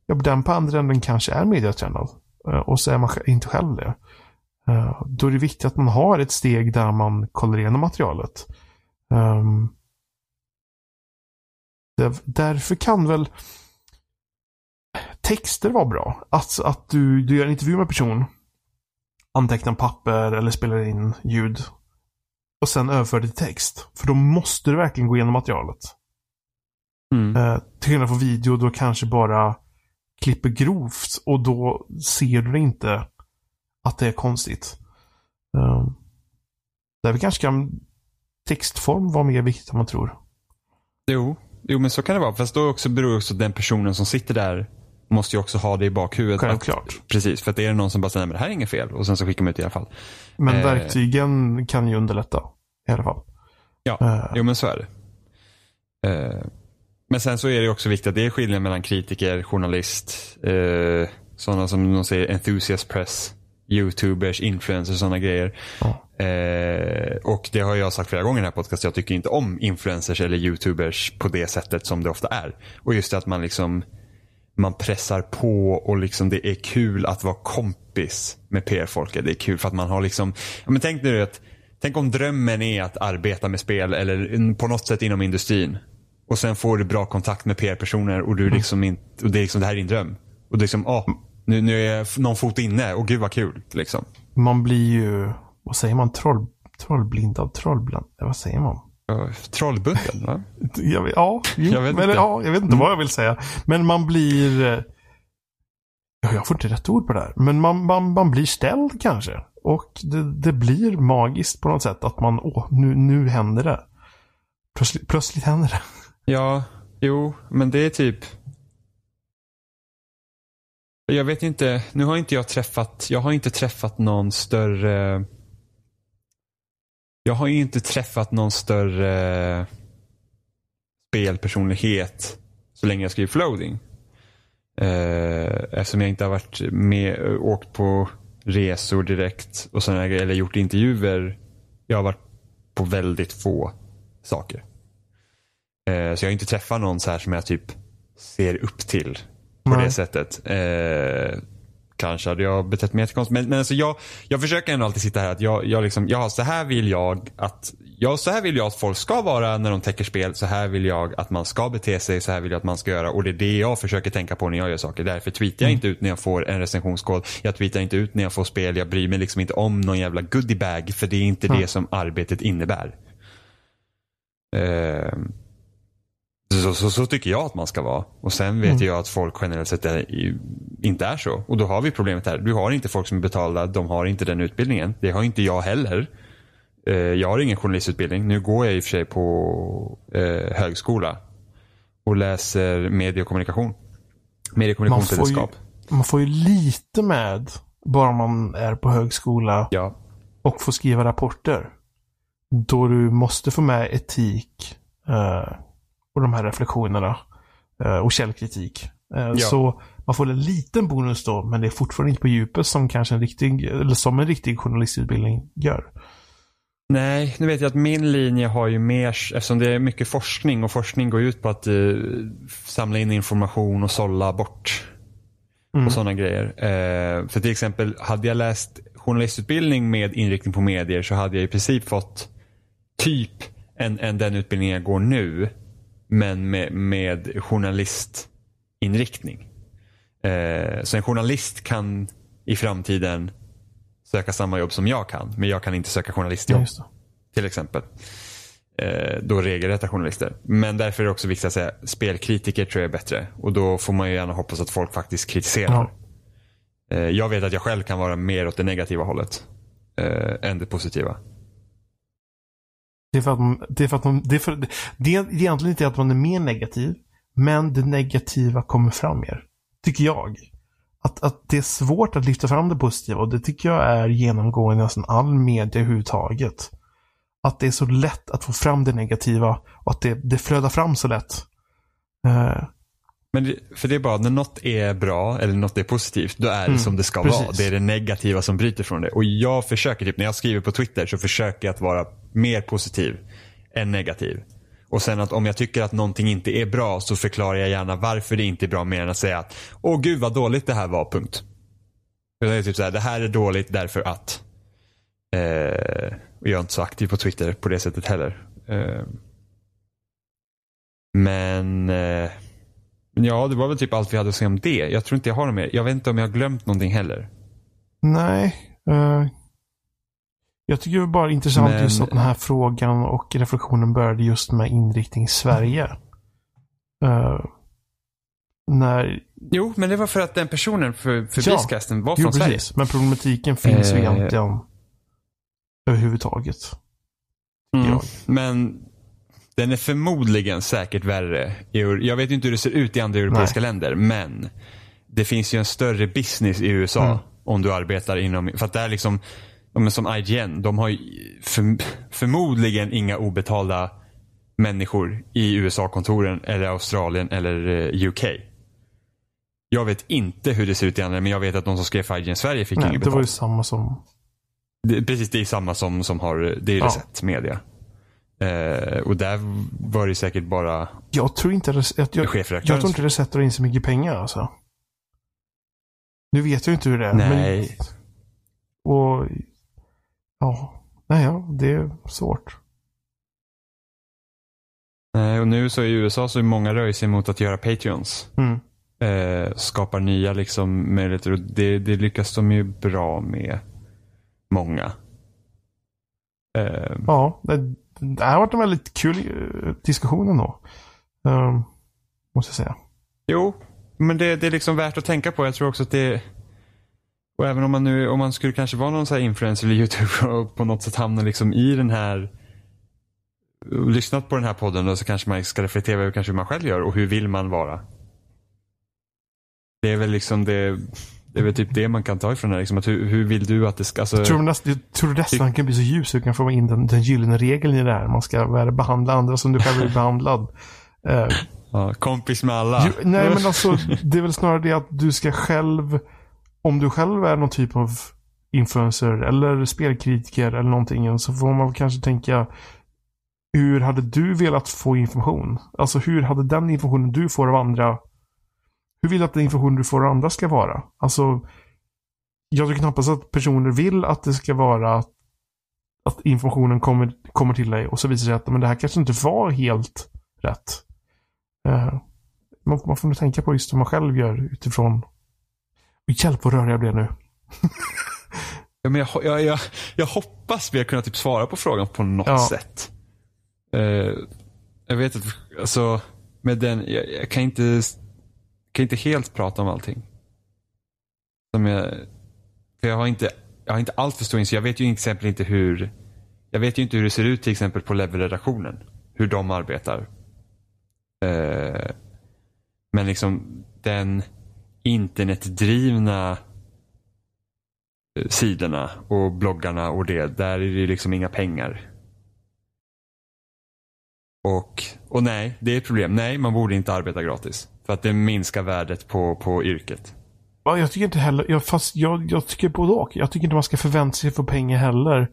Speaker 1: Ja, den på andra änden kanske är mediatränad. Eh, Och så är man inte själv det. Eh, Då är det viktigt att man har ett steg där man kollar igenom materialet. Ehm, där- Därför kan väl texter vara bra. Att, att du, du gör en intervju med en person, antecknar på papper eller spelar in ljud och sen överför det till text. För då måste du verkligen gå igenom materialet.
Speaker 2: Mm.
Speaker 1: Eh, till skillnad från video, då kanske bara klipper grovt och då ser du inte att det är konstigt. Uh, därför kanske kan textform vara mer viktigt än man tror.
Speaker 2: Jo, jo, men så kan det vara. Fast då också beror också den personen som sitter där måste ju också ha det i bakhuvudet.
Speaker 1: Självklart.
Speaker 2: Att, precis, för att det är någon som bara säger men det här är inget fel och sen så skickar man ut det i alla fall.
Speaker 1: Men
Speaker 2: Eh.
Speaker 1: verktygen kan ju underlätta. I alla fall.
Speaker 2: Ja,
Speaker 1: Eh,
Speaker 2: jo men så är det. Eh, men sen så är det också viktigt att det är skillnad mellan kritiker, journalist, eh, sådana som de säger enthusiast press, youtubers, influencers och sådana grejer.
Speaker 1: Ja.
Speaker 2: Eh, och det har jag sagt flera gånger i den här podcasten, jag tycker inte om influencers eller youtubers på det sättet som det ofta är. Och just det att man liksom man pressar på och liksom det är kul att vara kompis med PR-folket. Det är kul för att man har liksom, ja men tänk nu att, tänk om drömmen är att arbeta med spel eller på något sätt inom industrin. Och sen får du bra kontakt med PR-personer och du liksom inte, och det är liksom, det här är din dröm. Och det är liksom, ah, nu, nu är någon fot inne och gud vad kul. Liksom.
Speaker 1: Man blir ju, vad säger man, troll, trollblind, vad säger man?
Speaker 2: Trollbunden va?
Speaker 1: Jag vet, ja, jo,
Speaker 2: Jag vet
Speaker 1: men,
Speaker 2: inte.
Speaker 1: ja, jag vet inte vad jag vill säga. Men man blir... eh, Ja, jag får inte rätt ord på det här. Men man, man, man blir ställd kanske. Och det, det blir magiskt på något sätt att man, åh, nu, nu händer det. Plötsligt, plötsligt händer det.
Speaker 2: Ja, jo, men det är typ Jag vet inte, nu har inte jag träffat, jag har inte träffat någon större Jag har ju inte träffat någon större spelpersonlighet så länge jag skriver floating. Eh, eftersom jag inte har varit med, åkt på resor direkt och sådana eller gjort intervjuer. Jag har varit på väldigt få saker. Eh, så jag har inte träffat någon så här som jag typ ser upp till på
Speaker 1: Nej.
Speaker 2: det sättet. Kanske hade jag betett mig jättekonstigt. Men, men alltså jag, jag försöker ändå alltid sitta här att jag, jag liksom, ja, så här vill jag att Ja, så här vill jag att folk ska vara när de täcker spel. Så här vill jag att man ska bete sig. Så här vill jag att man ska göra. Och det är det jag försöker tänka på när jag gör saker. Därför tweetar jag inte ut när jag får en recensionskod. Jag tweetar inte ut när jag får spel. Jag bryr mig liksom inte om någon jävla goodiebag. För det är inte
Speaker 1: Mm.
Speaker 2: det som arbetet innebär. Ehm, så, så, så tycker jag att man ska vara. Och sen vet
Speaker 1: Mm.
Speaker 2: jag att folk generellt sett är, inte är så. Och då har vi problemet här. Du har inte folk som är betalda, de har inte den utbildningen. Det har inte jag heller. Eh, jag har ingen journalistutbildning. Nu går jag i och för sig på eh, högskola. Och läser medie och kommunikation. Medie och
Speaker 1: Man får, ju,
Speaker 2: kommunikationsvetenskap.
Speaker 1: man får ju lite med bara man är på högskola
Speaker 2: Ja.
Speaker 1: och får skriva rapporter. Då du måste få med etik eh, och de här reflektionerna eh, och källkritik. Eh, Så man får en liten bonus då, men det är fortfarande inte på djupet som kanske en riktig, eller som en riktig journalistutbildning gör.
Speaker 2: Nej, nu vet jag att min linje har ju mer, eftersom det är mycket forskning och forskning går ut på att eh, samla in information och sålla bort
Speaker 1: Mm.
Speaker 2: och sådana grejer. Eh, för till exempel, hade jag läst journalistutbildning med inriktning på medier så hade jag i princip fått typ en, en den utbildning jag går nu, men med, med journalistinriktning. Eh, så en journalist kan i framtiden söka samma jobb som jag kan, men jag kan inte söka
Speaker 1: Ja,
Speaker 2: journalistjobb
Speaker 1: det.
Speaker 2: till exempel. Eh, då regelrätta journalister. Men därför är det också viktigt att säga spelkritiker tror jag är bättre. Och då får man ju gärna hoppas att folk faktiskt kritiserar. Eh, jag vet att jag själv kan vara mer åt det negativa hållet. Eh, än det positiva.
Speaker 1: Det är för att, man, det är för att man, det är, för, det, det är egentligen inte att man är mer negativ, men det negativa kommer fram mer. Tycker jag. Att, att det är svårt att lyfta fram det positiva och det tycker jag är genomgående i nästan all media överhuvudtaget. Att det är så lätt att få fram det negativa och att det, det flödar fram så lätt. Eh,
Speaker 2: men för det är bara när något är bra eller något är positivt, då är det
Speaker 1: Mm,
Speaker 2: som det ska
Speaker 1: precis.
Speaker 2: vara. Det är det negativa som bryter från det. Och jag försöker, typ när jag skriver på Twitter så försöker jag att vara mer positiv än negativ. Och sen att om jag tycker att någonting inte är bra så förklarar jag gärna varför det inte är bra mer än att säga att åh gud vad dåligt det här var, punkt. Det är typ så här, det här är dåligt därför att. Eh, jag är inte så aktiv på Twitter på det sättet heller. Eh, men eh, Ja, det var väl typ allt vi hade att säga om det. Jag tror inte jag har något mer. Jag vet inte om jag har glömt någonting heller.
Speaker 1: nej. eh, jag tycker det var bara intressant
Speaker 2: Men-
Speaker 1: just att den här frågan och reflektionen började just med inriktning Sverige. Eh, när
Speaker 2: Jo, men det var för att den personen för, för
Speaker 1: Ja.
Speaker 2: Beastcasten var från Sverige.
Speaker 1: Men problematiken finns ju
Speaker 2: Eh.
Speaker 1: egentligen överhuvudtaget.
Speaker 2: Mm. Men den är förmodligen säkert värre. Jag vet ju inte hur det ser ut i andra europeiska länder, men det finns ju en större business i USA
Speaker 1: Mm.
Speaker 2: om du arbetar inom, för att det är liksom, men som IGN, de har ju för, förmodligen inga obetalda människor i USA-kontoren eller Australien eller eh, UK. Jag vet inte hur det ser ut i andra, men jag vet att de som skrev för IGN Sverige fick
Speaker 1: Nej,
Speaker 2: inget
Speaker 1: det var ju
Speaker 2: betalt.
Speaker 1: samma som...
Speaker 2: Det, precis, det är samma som, som har, det är
Speaker 1: Ja.
Speaker 2: Reset Media. Eh, och där var det säkert bara
Speaker 1: Jag tror inte att jag, jag, jag tror inte det sätter in så mycket pengar alltså. Nu vet jag inte hur det är.
Speaker 2: Nej.
Speaker 1: Men, och... Ja. Nej, ja. Det är svårt.
Speaker 2: Nej, och nu så i USA så är många rör sig mot att göra Patreons.
Speaker 1: Mm.
Speaker 2: Eh, skapar nya liksom möjligheter och det, det lyckas de ju bra med. Många. Eh,
Speaker 1: Ja, det, det här har varit en väldigt kul eh, diskussion ändå. Um, måste jag säga.
Speaker 2: Jo, men det, det är liksom värt att tänka på. Jag tror också att det och även om man nu, om man skulle kanske vara någon så här influencer eller [LAUGHS] youtuber och på något sätt hamna liksom i den här och lyssnat på den här podden då, så kanske man ska reflektera över kanske hur man själv gör och hur vill man vara. Det är väl liksom det, det är väl typ det man kan ta ifrån det. Liksom, att hur, hur vill du att det ska, alltså,
Speaker 1: Jag tror, nästan, jag tror nästan kan bli så ljus så du kan få in den, den gyllene regeln i det här. Man ska det, behandla andra som du själv blir behandlad. [LAUGHS] Eh,
Speaker 2: ja, kompis med alla.
Speaker 1: ju, nej, men [LAUGHS] alltså det är väl snarare det att du ska själv, om du själv är någon typ av influencer eller spelkritiker eller någonting så får man kanske tänka hur hade du velat få information? Alltså hur hade den informationen du får av andra, hur vill du att den information du får av andra ska vara? Alltså, jag tycker knappast att personer vill att det ska vara att informationen kommer, kommer till dig och så visar det sig att men det här kanske inte var helt rätt. Uh, man, man, får nog tänka på just vad man själv gör utifrån. Hjälp vad rörig jag blev nu. [LAUGHS]
Speaker 2: ja, men jag, jag, jag, jag, hoppas vi har kunnat typ svara på frågan på något ja. sätt. Uh, jag vet att, alltså, med den, jag, jag, kan inte kan inte helt prata om allting. Som jag, för jag har inte, jag har inte allt för stor insyn. Jag vet ju till exempel inte hur, jag vet ju inte hur det ser ut till exempel på levelredaktionen. Hur de arbetar. Eh, men liksom den internetdrivna eh, sidorna och bloggarna och det, där är det liksom inga pengar. Och, och nej, det är ett problem. Nej, man borde inte arbeta gratis. För att det minskar värdet på, på yrket.
Speaker 1: Ja, jag tycker inte heller, jag, fast jag, jag tycker både och. Jag tycker inte man ska förvänta sig att få pengar heller.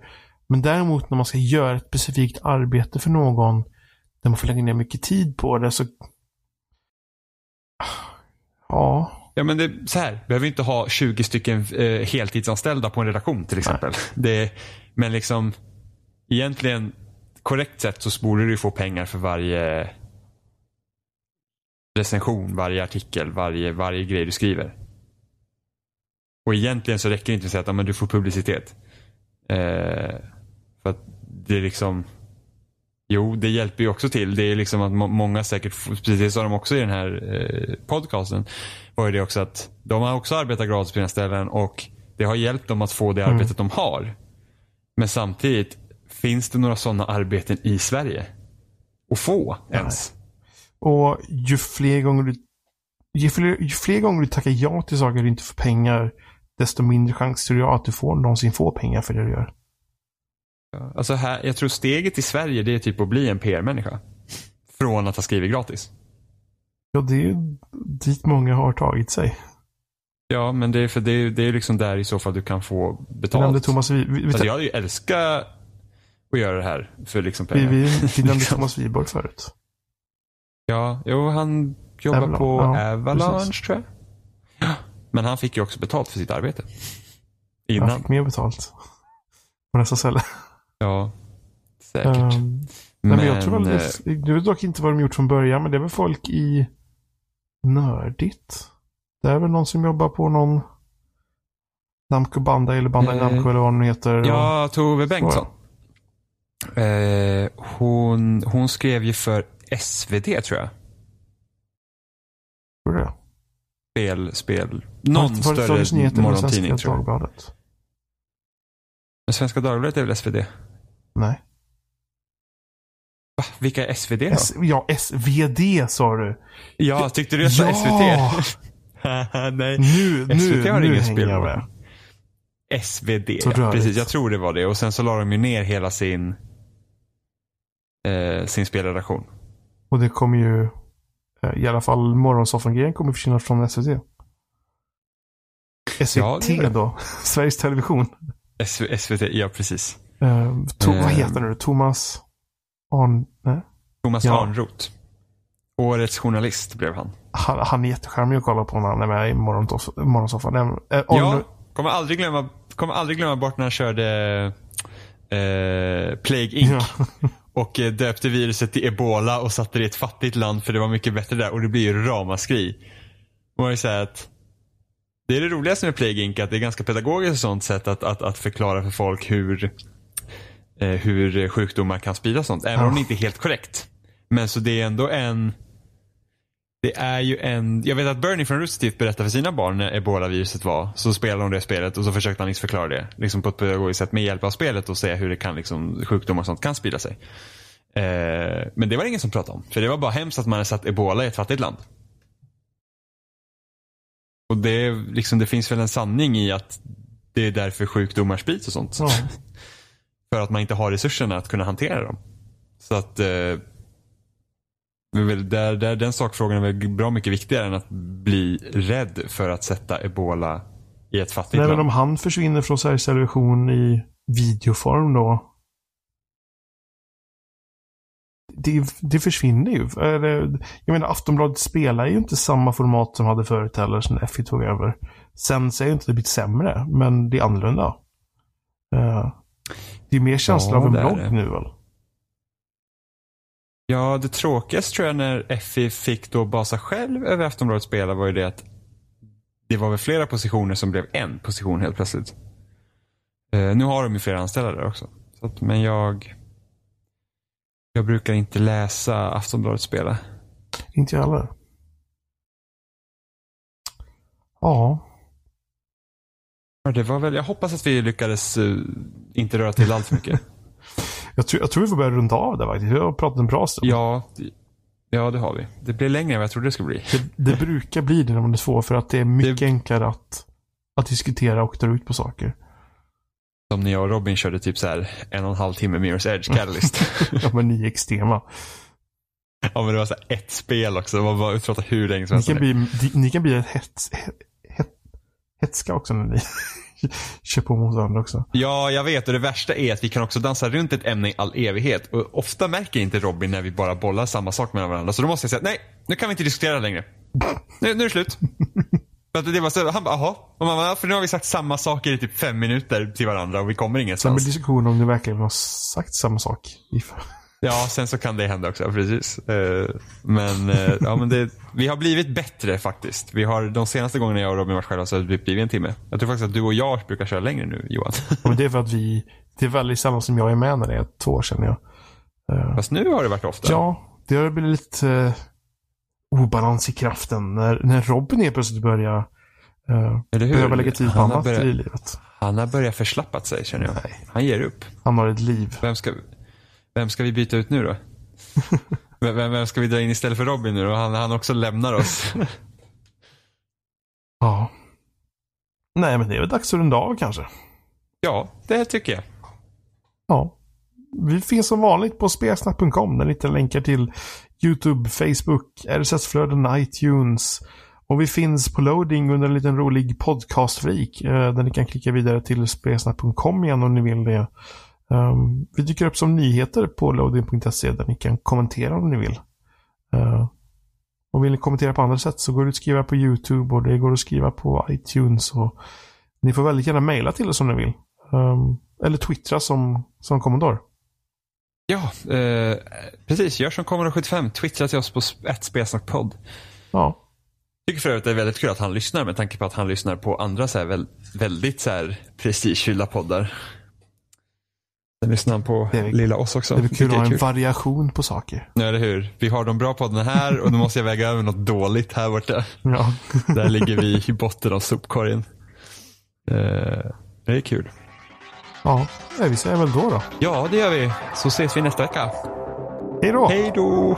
Speaker 1: Men däremot när man ska göra ett specifikt arbete för någon, där man får lägga ner mycket tid på det, så Ja.
Speaker 2: Ja men det, så här, behöver inte ha 20 stycken eh, heltidsanställda på en redaktion till exempel. Det, men liksom egentligen korrekt sett så borde du få pengar för varje recension, varje artikel, varje, varje grej du skriver. Och egentligen så räcker det inte att säga att men du får publicitet. Eh, för att det är liksom Jo, det hjälper ju också till. Det är liksom att många säkert, precis det sa de också i den här eh, podcasten, var ju det också att de har också arbetat gratis på sina ställen och det har hjälpt dem att få det mm. arbetet de har. Men samtidigt, finns det några sådana arbeten i Sverige? Att få ens?
Speaker 1: Och ju fler gånger du ju fler, ju fler gånger du tackar ja till saker du inte får pengar, desto mindre chans tror jag att du får någonsin få pengar för det du gör.
Speaker 2: Alltså här, jag tror steget i Sverige det är typ att bli en PR-människa. Från att ha skrivit gratis.
Speaker 1: Ja, det är dit många har tagit sig.
Speaker 2: Ja, men det är för det är, det är liksom där i så fall du kan få betalt.
Speaker 1: Thomas, vi, vi,
Speaker 2: alltså, jag älskat att göra det här för liksom pengar.
Speaker 1: Vi, vi, vi nämnde [LAUGHS] Thomas Wiborg förut.
Speaker 2: Ja, jo han jobbar Avalon. på ja, Avalanche precis. tror jag. Ja, [GASPS] men han fick ju också betalt för sitt arbete.
Speaker 1: Innan. Han fick mer betalt. På nästa ställe.
Speaker 2: Ja, säkert. Um,
Speaker 1: men, men jag tror väl det, du vet dock inte vad de gjort från början, men det är väl folk i Nördigt. Det är väl någon som jobbar på någon Namco Bandai eller Bandai eh, Namco eller vad den heter.
Speaker 2: Ja, Tove Bengtsson. Eh, hon, hon skrev ju för SvD tror jag.
Speaker 1: Tror det?
Speaker 2: Spel, spel. Någon var, större morgontidning tror jag.
Speaker 1: Dagbladet?
Speaker 2: Men Svenska Dagbladet är väl SvD?
Speaker 1: Nej.
Speaker 2: Va? Vilka är SvD då?
Speaker 1: S ja, SvD sa du.
Speaker 2: Ja, tyckte du jag sa ja! SVT? [LAUGHS] Nej.
Speaker 1: Nu, nu, SVT har nu hänger jag med.
Speaker 2: SvD, ja, precis. Jag tror det var det. Och sen så la de ju ner hela sin, eh, sin spelredaktion.
Speaker 1: Och det kommer ju, eh, i alla fall morgonsoffan-grejen kommer försvinna från SVT. SVT ja, då? [LAUGHS] Sveriges Television.
Speaker 2: SVT, ja precis.
Speaker 1: Uh, to, uh, vad eh. heter det Thomas Arn... Nej?
Speaker 2: Thomas ja. Arnroth. Årets journalist blev han.
Speaker 1: Han, han är jättecharmig att kolla på när han är med i Morgonsoffan. Äh,
Speaker 2: ja, kommer aldrig, glömma, kommer aldrig glömma bort när han körde eh, Plague Inc. Ja. [LAUGHS] och döpte viruset till ebola och satte det i ett fattigt land för det var mycket bättre där och det blir ju ramaskri. Man ju säga att det är det roligaste med Plague Inc. att det är ganska pedagogiskt sånt sätt att, att, att förklara för folk hur, eh, hur sjukdomar kan spridas sånt. Även oh. om det inte är helt korrekt. Men så det är ändå en det är ju en, jag vet att Bernie från Rooster berättade för sina barn när ebola-viruset var. Så spelade de det spelet och så försökte han liksom förklara det. Liksom på ett pedagogiskt sätt med hjälp av spelet och säga hur det kan, liksom, sjukdomar och sånt kan sprida sig. Eh, men det var det ingen som pratade om. För det var bara hemskt att man hade satt ebola i ett fattigt land. Och det, liksom, det finns väl en sanning i att det är därför sjukdomar sprids och sånt. Ja. [LAUGHS] För att man inte har resurserna att kunna hantera dem. Så att eh, där, där, den sakfrågan är väl bra mycket viktigare än att bli rädd för att sätta ebola i ett fattigt
Speaker 1: Nej,
Speaker 2: land.
Speaker 1: Men om han försvinner från Sveriges Television i videoform då? det, det försvinner ju. Jag menar, Aftonbladet spelar ju inte samma format som hade förut heller sen FI tog över. Sen säger jag inte att det blivit sämre, men det är annorlunda. Uh, det är mer känsla ja, av en blogg nu väl?
Speaker 2: Ja, det tråkigaste tror jag när FI fick då basa själv över Aftonbladet spela var ju det att det var väl flera positioner som blev en position helt plötsligt. Uh, nu har de ju flera anställda där också. Så att, men jag jag brukar inte läsa Aftonbladet spela.
Speaker 1: Inte jag heller. Ja.
Speaker 2: Det var väl, jag hoppas att vi lyckades uh, inte röra till allt för mycket.
Speaker 1: Jag, tror, jag tror vi får börja runda av det faktiskt. Vi har pratat en bra stund.
Speaker 2: Ja, ja, det har vi. Det blir längre än vad jag trodde det skulle bli.
Speaker 1: Det, det brukar bli det när man är två för att det är mycket det... enklare att, att diskutera och dra ut på saker.
Speaker 2: Som när jag och Robin körde typ så här en och en halv timme Mirror's Edge Catalyst. [LAUGHS]
Speaker 1: ja men ni är extrema.
Speaker 2: Ja men det var så ett spel också. Var bara utpratat hur länge som
Speaker 1: helst. Ni kan bli, ni kan bli ett hets, het, hetska också när ni [LAUGHS] kör på mot varandra också.
Speaker 2: Ja, jag vet. Och det värsta är att vi kan också dansa runt ett ämne i all evighet. Och ofta märker inte Robin när vi bara bollar samma sak med varandra. Så då måste jag säga, nej, nu kan vi inte diskutera längre. [LAUGHS] Nu, nu är det slut. det var så, han bara, jaha. Och man bara, för nu har vi sagt samma saker i typ fem minuter till varandra och vi kommer ingenstans.
Speaker 1: Sen blir diskussion om det verkligen har sagt samma sak.
Speaker 2: Ja, sen så kan det hända också, precis. Eh, men, eh, ja, men det, vi har blivit bättre faktiskt. Vi har, de senaste gångerna jag och Robin varit själva så har det blivit en timme. Jag tror faktiskt att du och jag brukar köra längre nu, Johan.
Speaker 1: Ja, men det är för att vi, det är väldigt sällan som jag är med när det är två känner jag.
Speaker 2: Eh, Fast nu har det varit ofta.
Speaker 1: Ja, det har blivit lite obalans i kraften. När, när Robin helt plötsligt börjar behöva lägga tid på annat börjat, i livet.
Speaker 2: Han har börjat förslappat sig känner jag. Nej. Han ger upp.
Speaker 1: Han har ett liv.
Speaker 2: Vem ska, vem ska vi byta ut nu då? [LAUGHS] vem, vem ska vi dra in istället för Robin nu då? Han, han också lämnar oss. [LAUGHS]
Speaker 1: ja. Nej men det är väl dags att runda av kanske.
Speaker 2: Ja, det tycker jag.
Speaker 1: Ja. Vi finns som vanligt på spelsnack.com där ni hittar länkar till YouTube, Facebook, RSS-flöden, iTunes. Och vi finns på loading under en liten rolig podcastfreak eh, där ni kan klicka vidare till spelsnack.com igen om ni vill det. Um, vi dyker upp som nyheter på loading.se där ni kan kommentera om ni vill. Uh, och vill ni kommentera på andra sätt så går det att skriva på YouTube och det går att skriva på iTunes. Och ni får väldigt gärna mejla till oss om ni vill. Um, eller twittra som, som kommandor.
Speaker 2: Ja, eh, precis. Gör som Commodore 75. Twittra till oss på ett spelsnackpodd.
Speaker 1: Ja.
Speaker 2: Jag tycker för övrigt det är väldigt kul att han lyssnar med tanke på att han lyssnar på andra så här, väldigt så här prestigefyllda poddar. Lyssnar han på är, lilla oss också.
Speaker 1: Det är kul att ha en variation på saker.
Speaker 2: Ja, eller hur. Vi har de bra poddarna här och nu måste jag väga över något dåligt här borta. Ja. [LAUGHS] Där ligger vi i botten av sopkorgen. Uh, det är kul.
Speaker 1: Ja, vi säger väl då då.
Speaker 2: Ja, det gör vi. Så ses vi nästa vecka.
Speaker 1: Hej då.
Speaker 2: Hej då.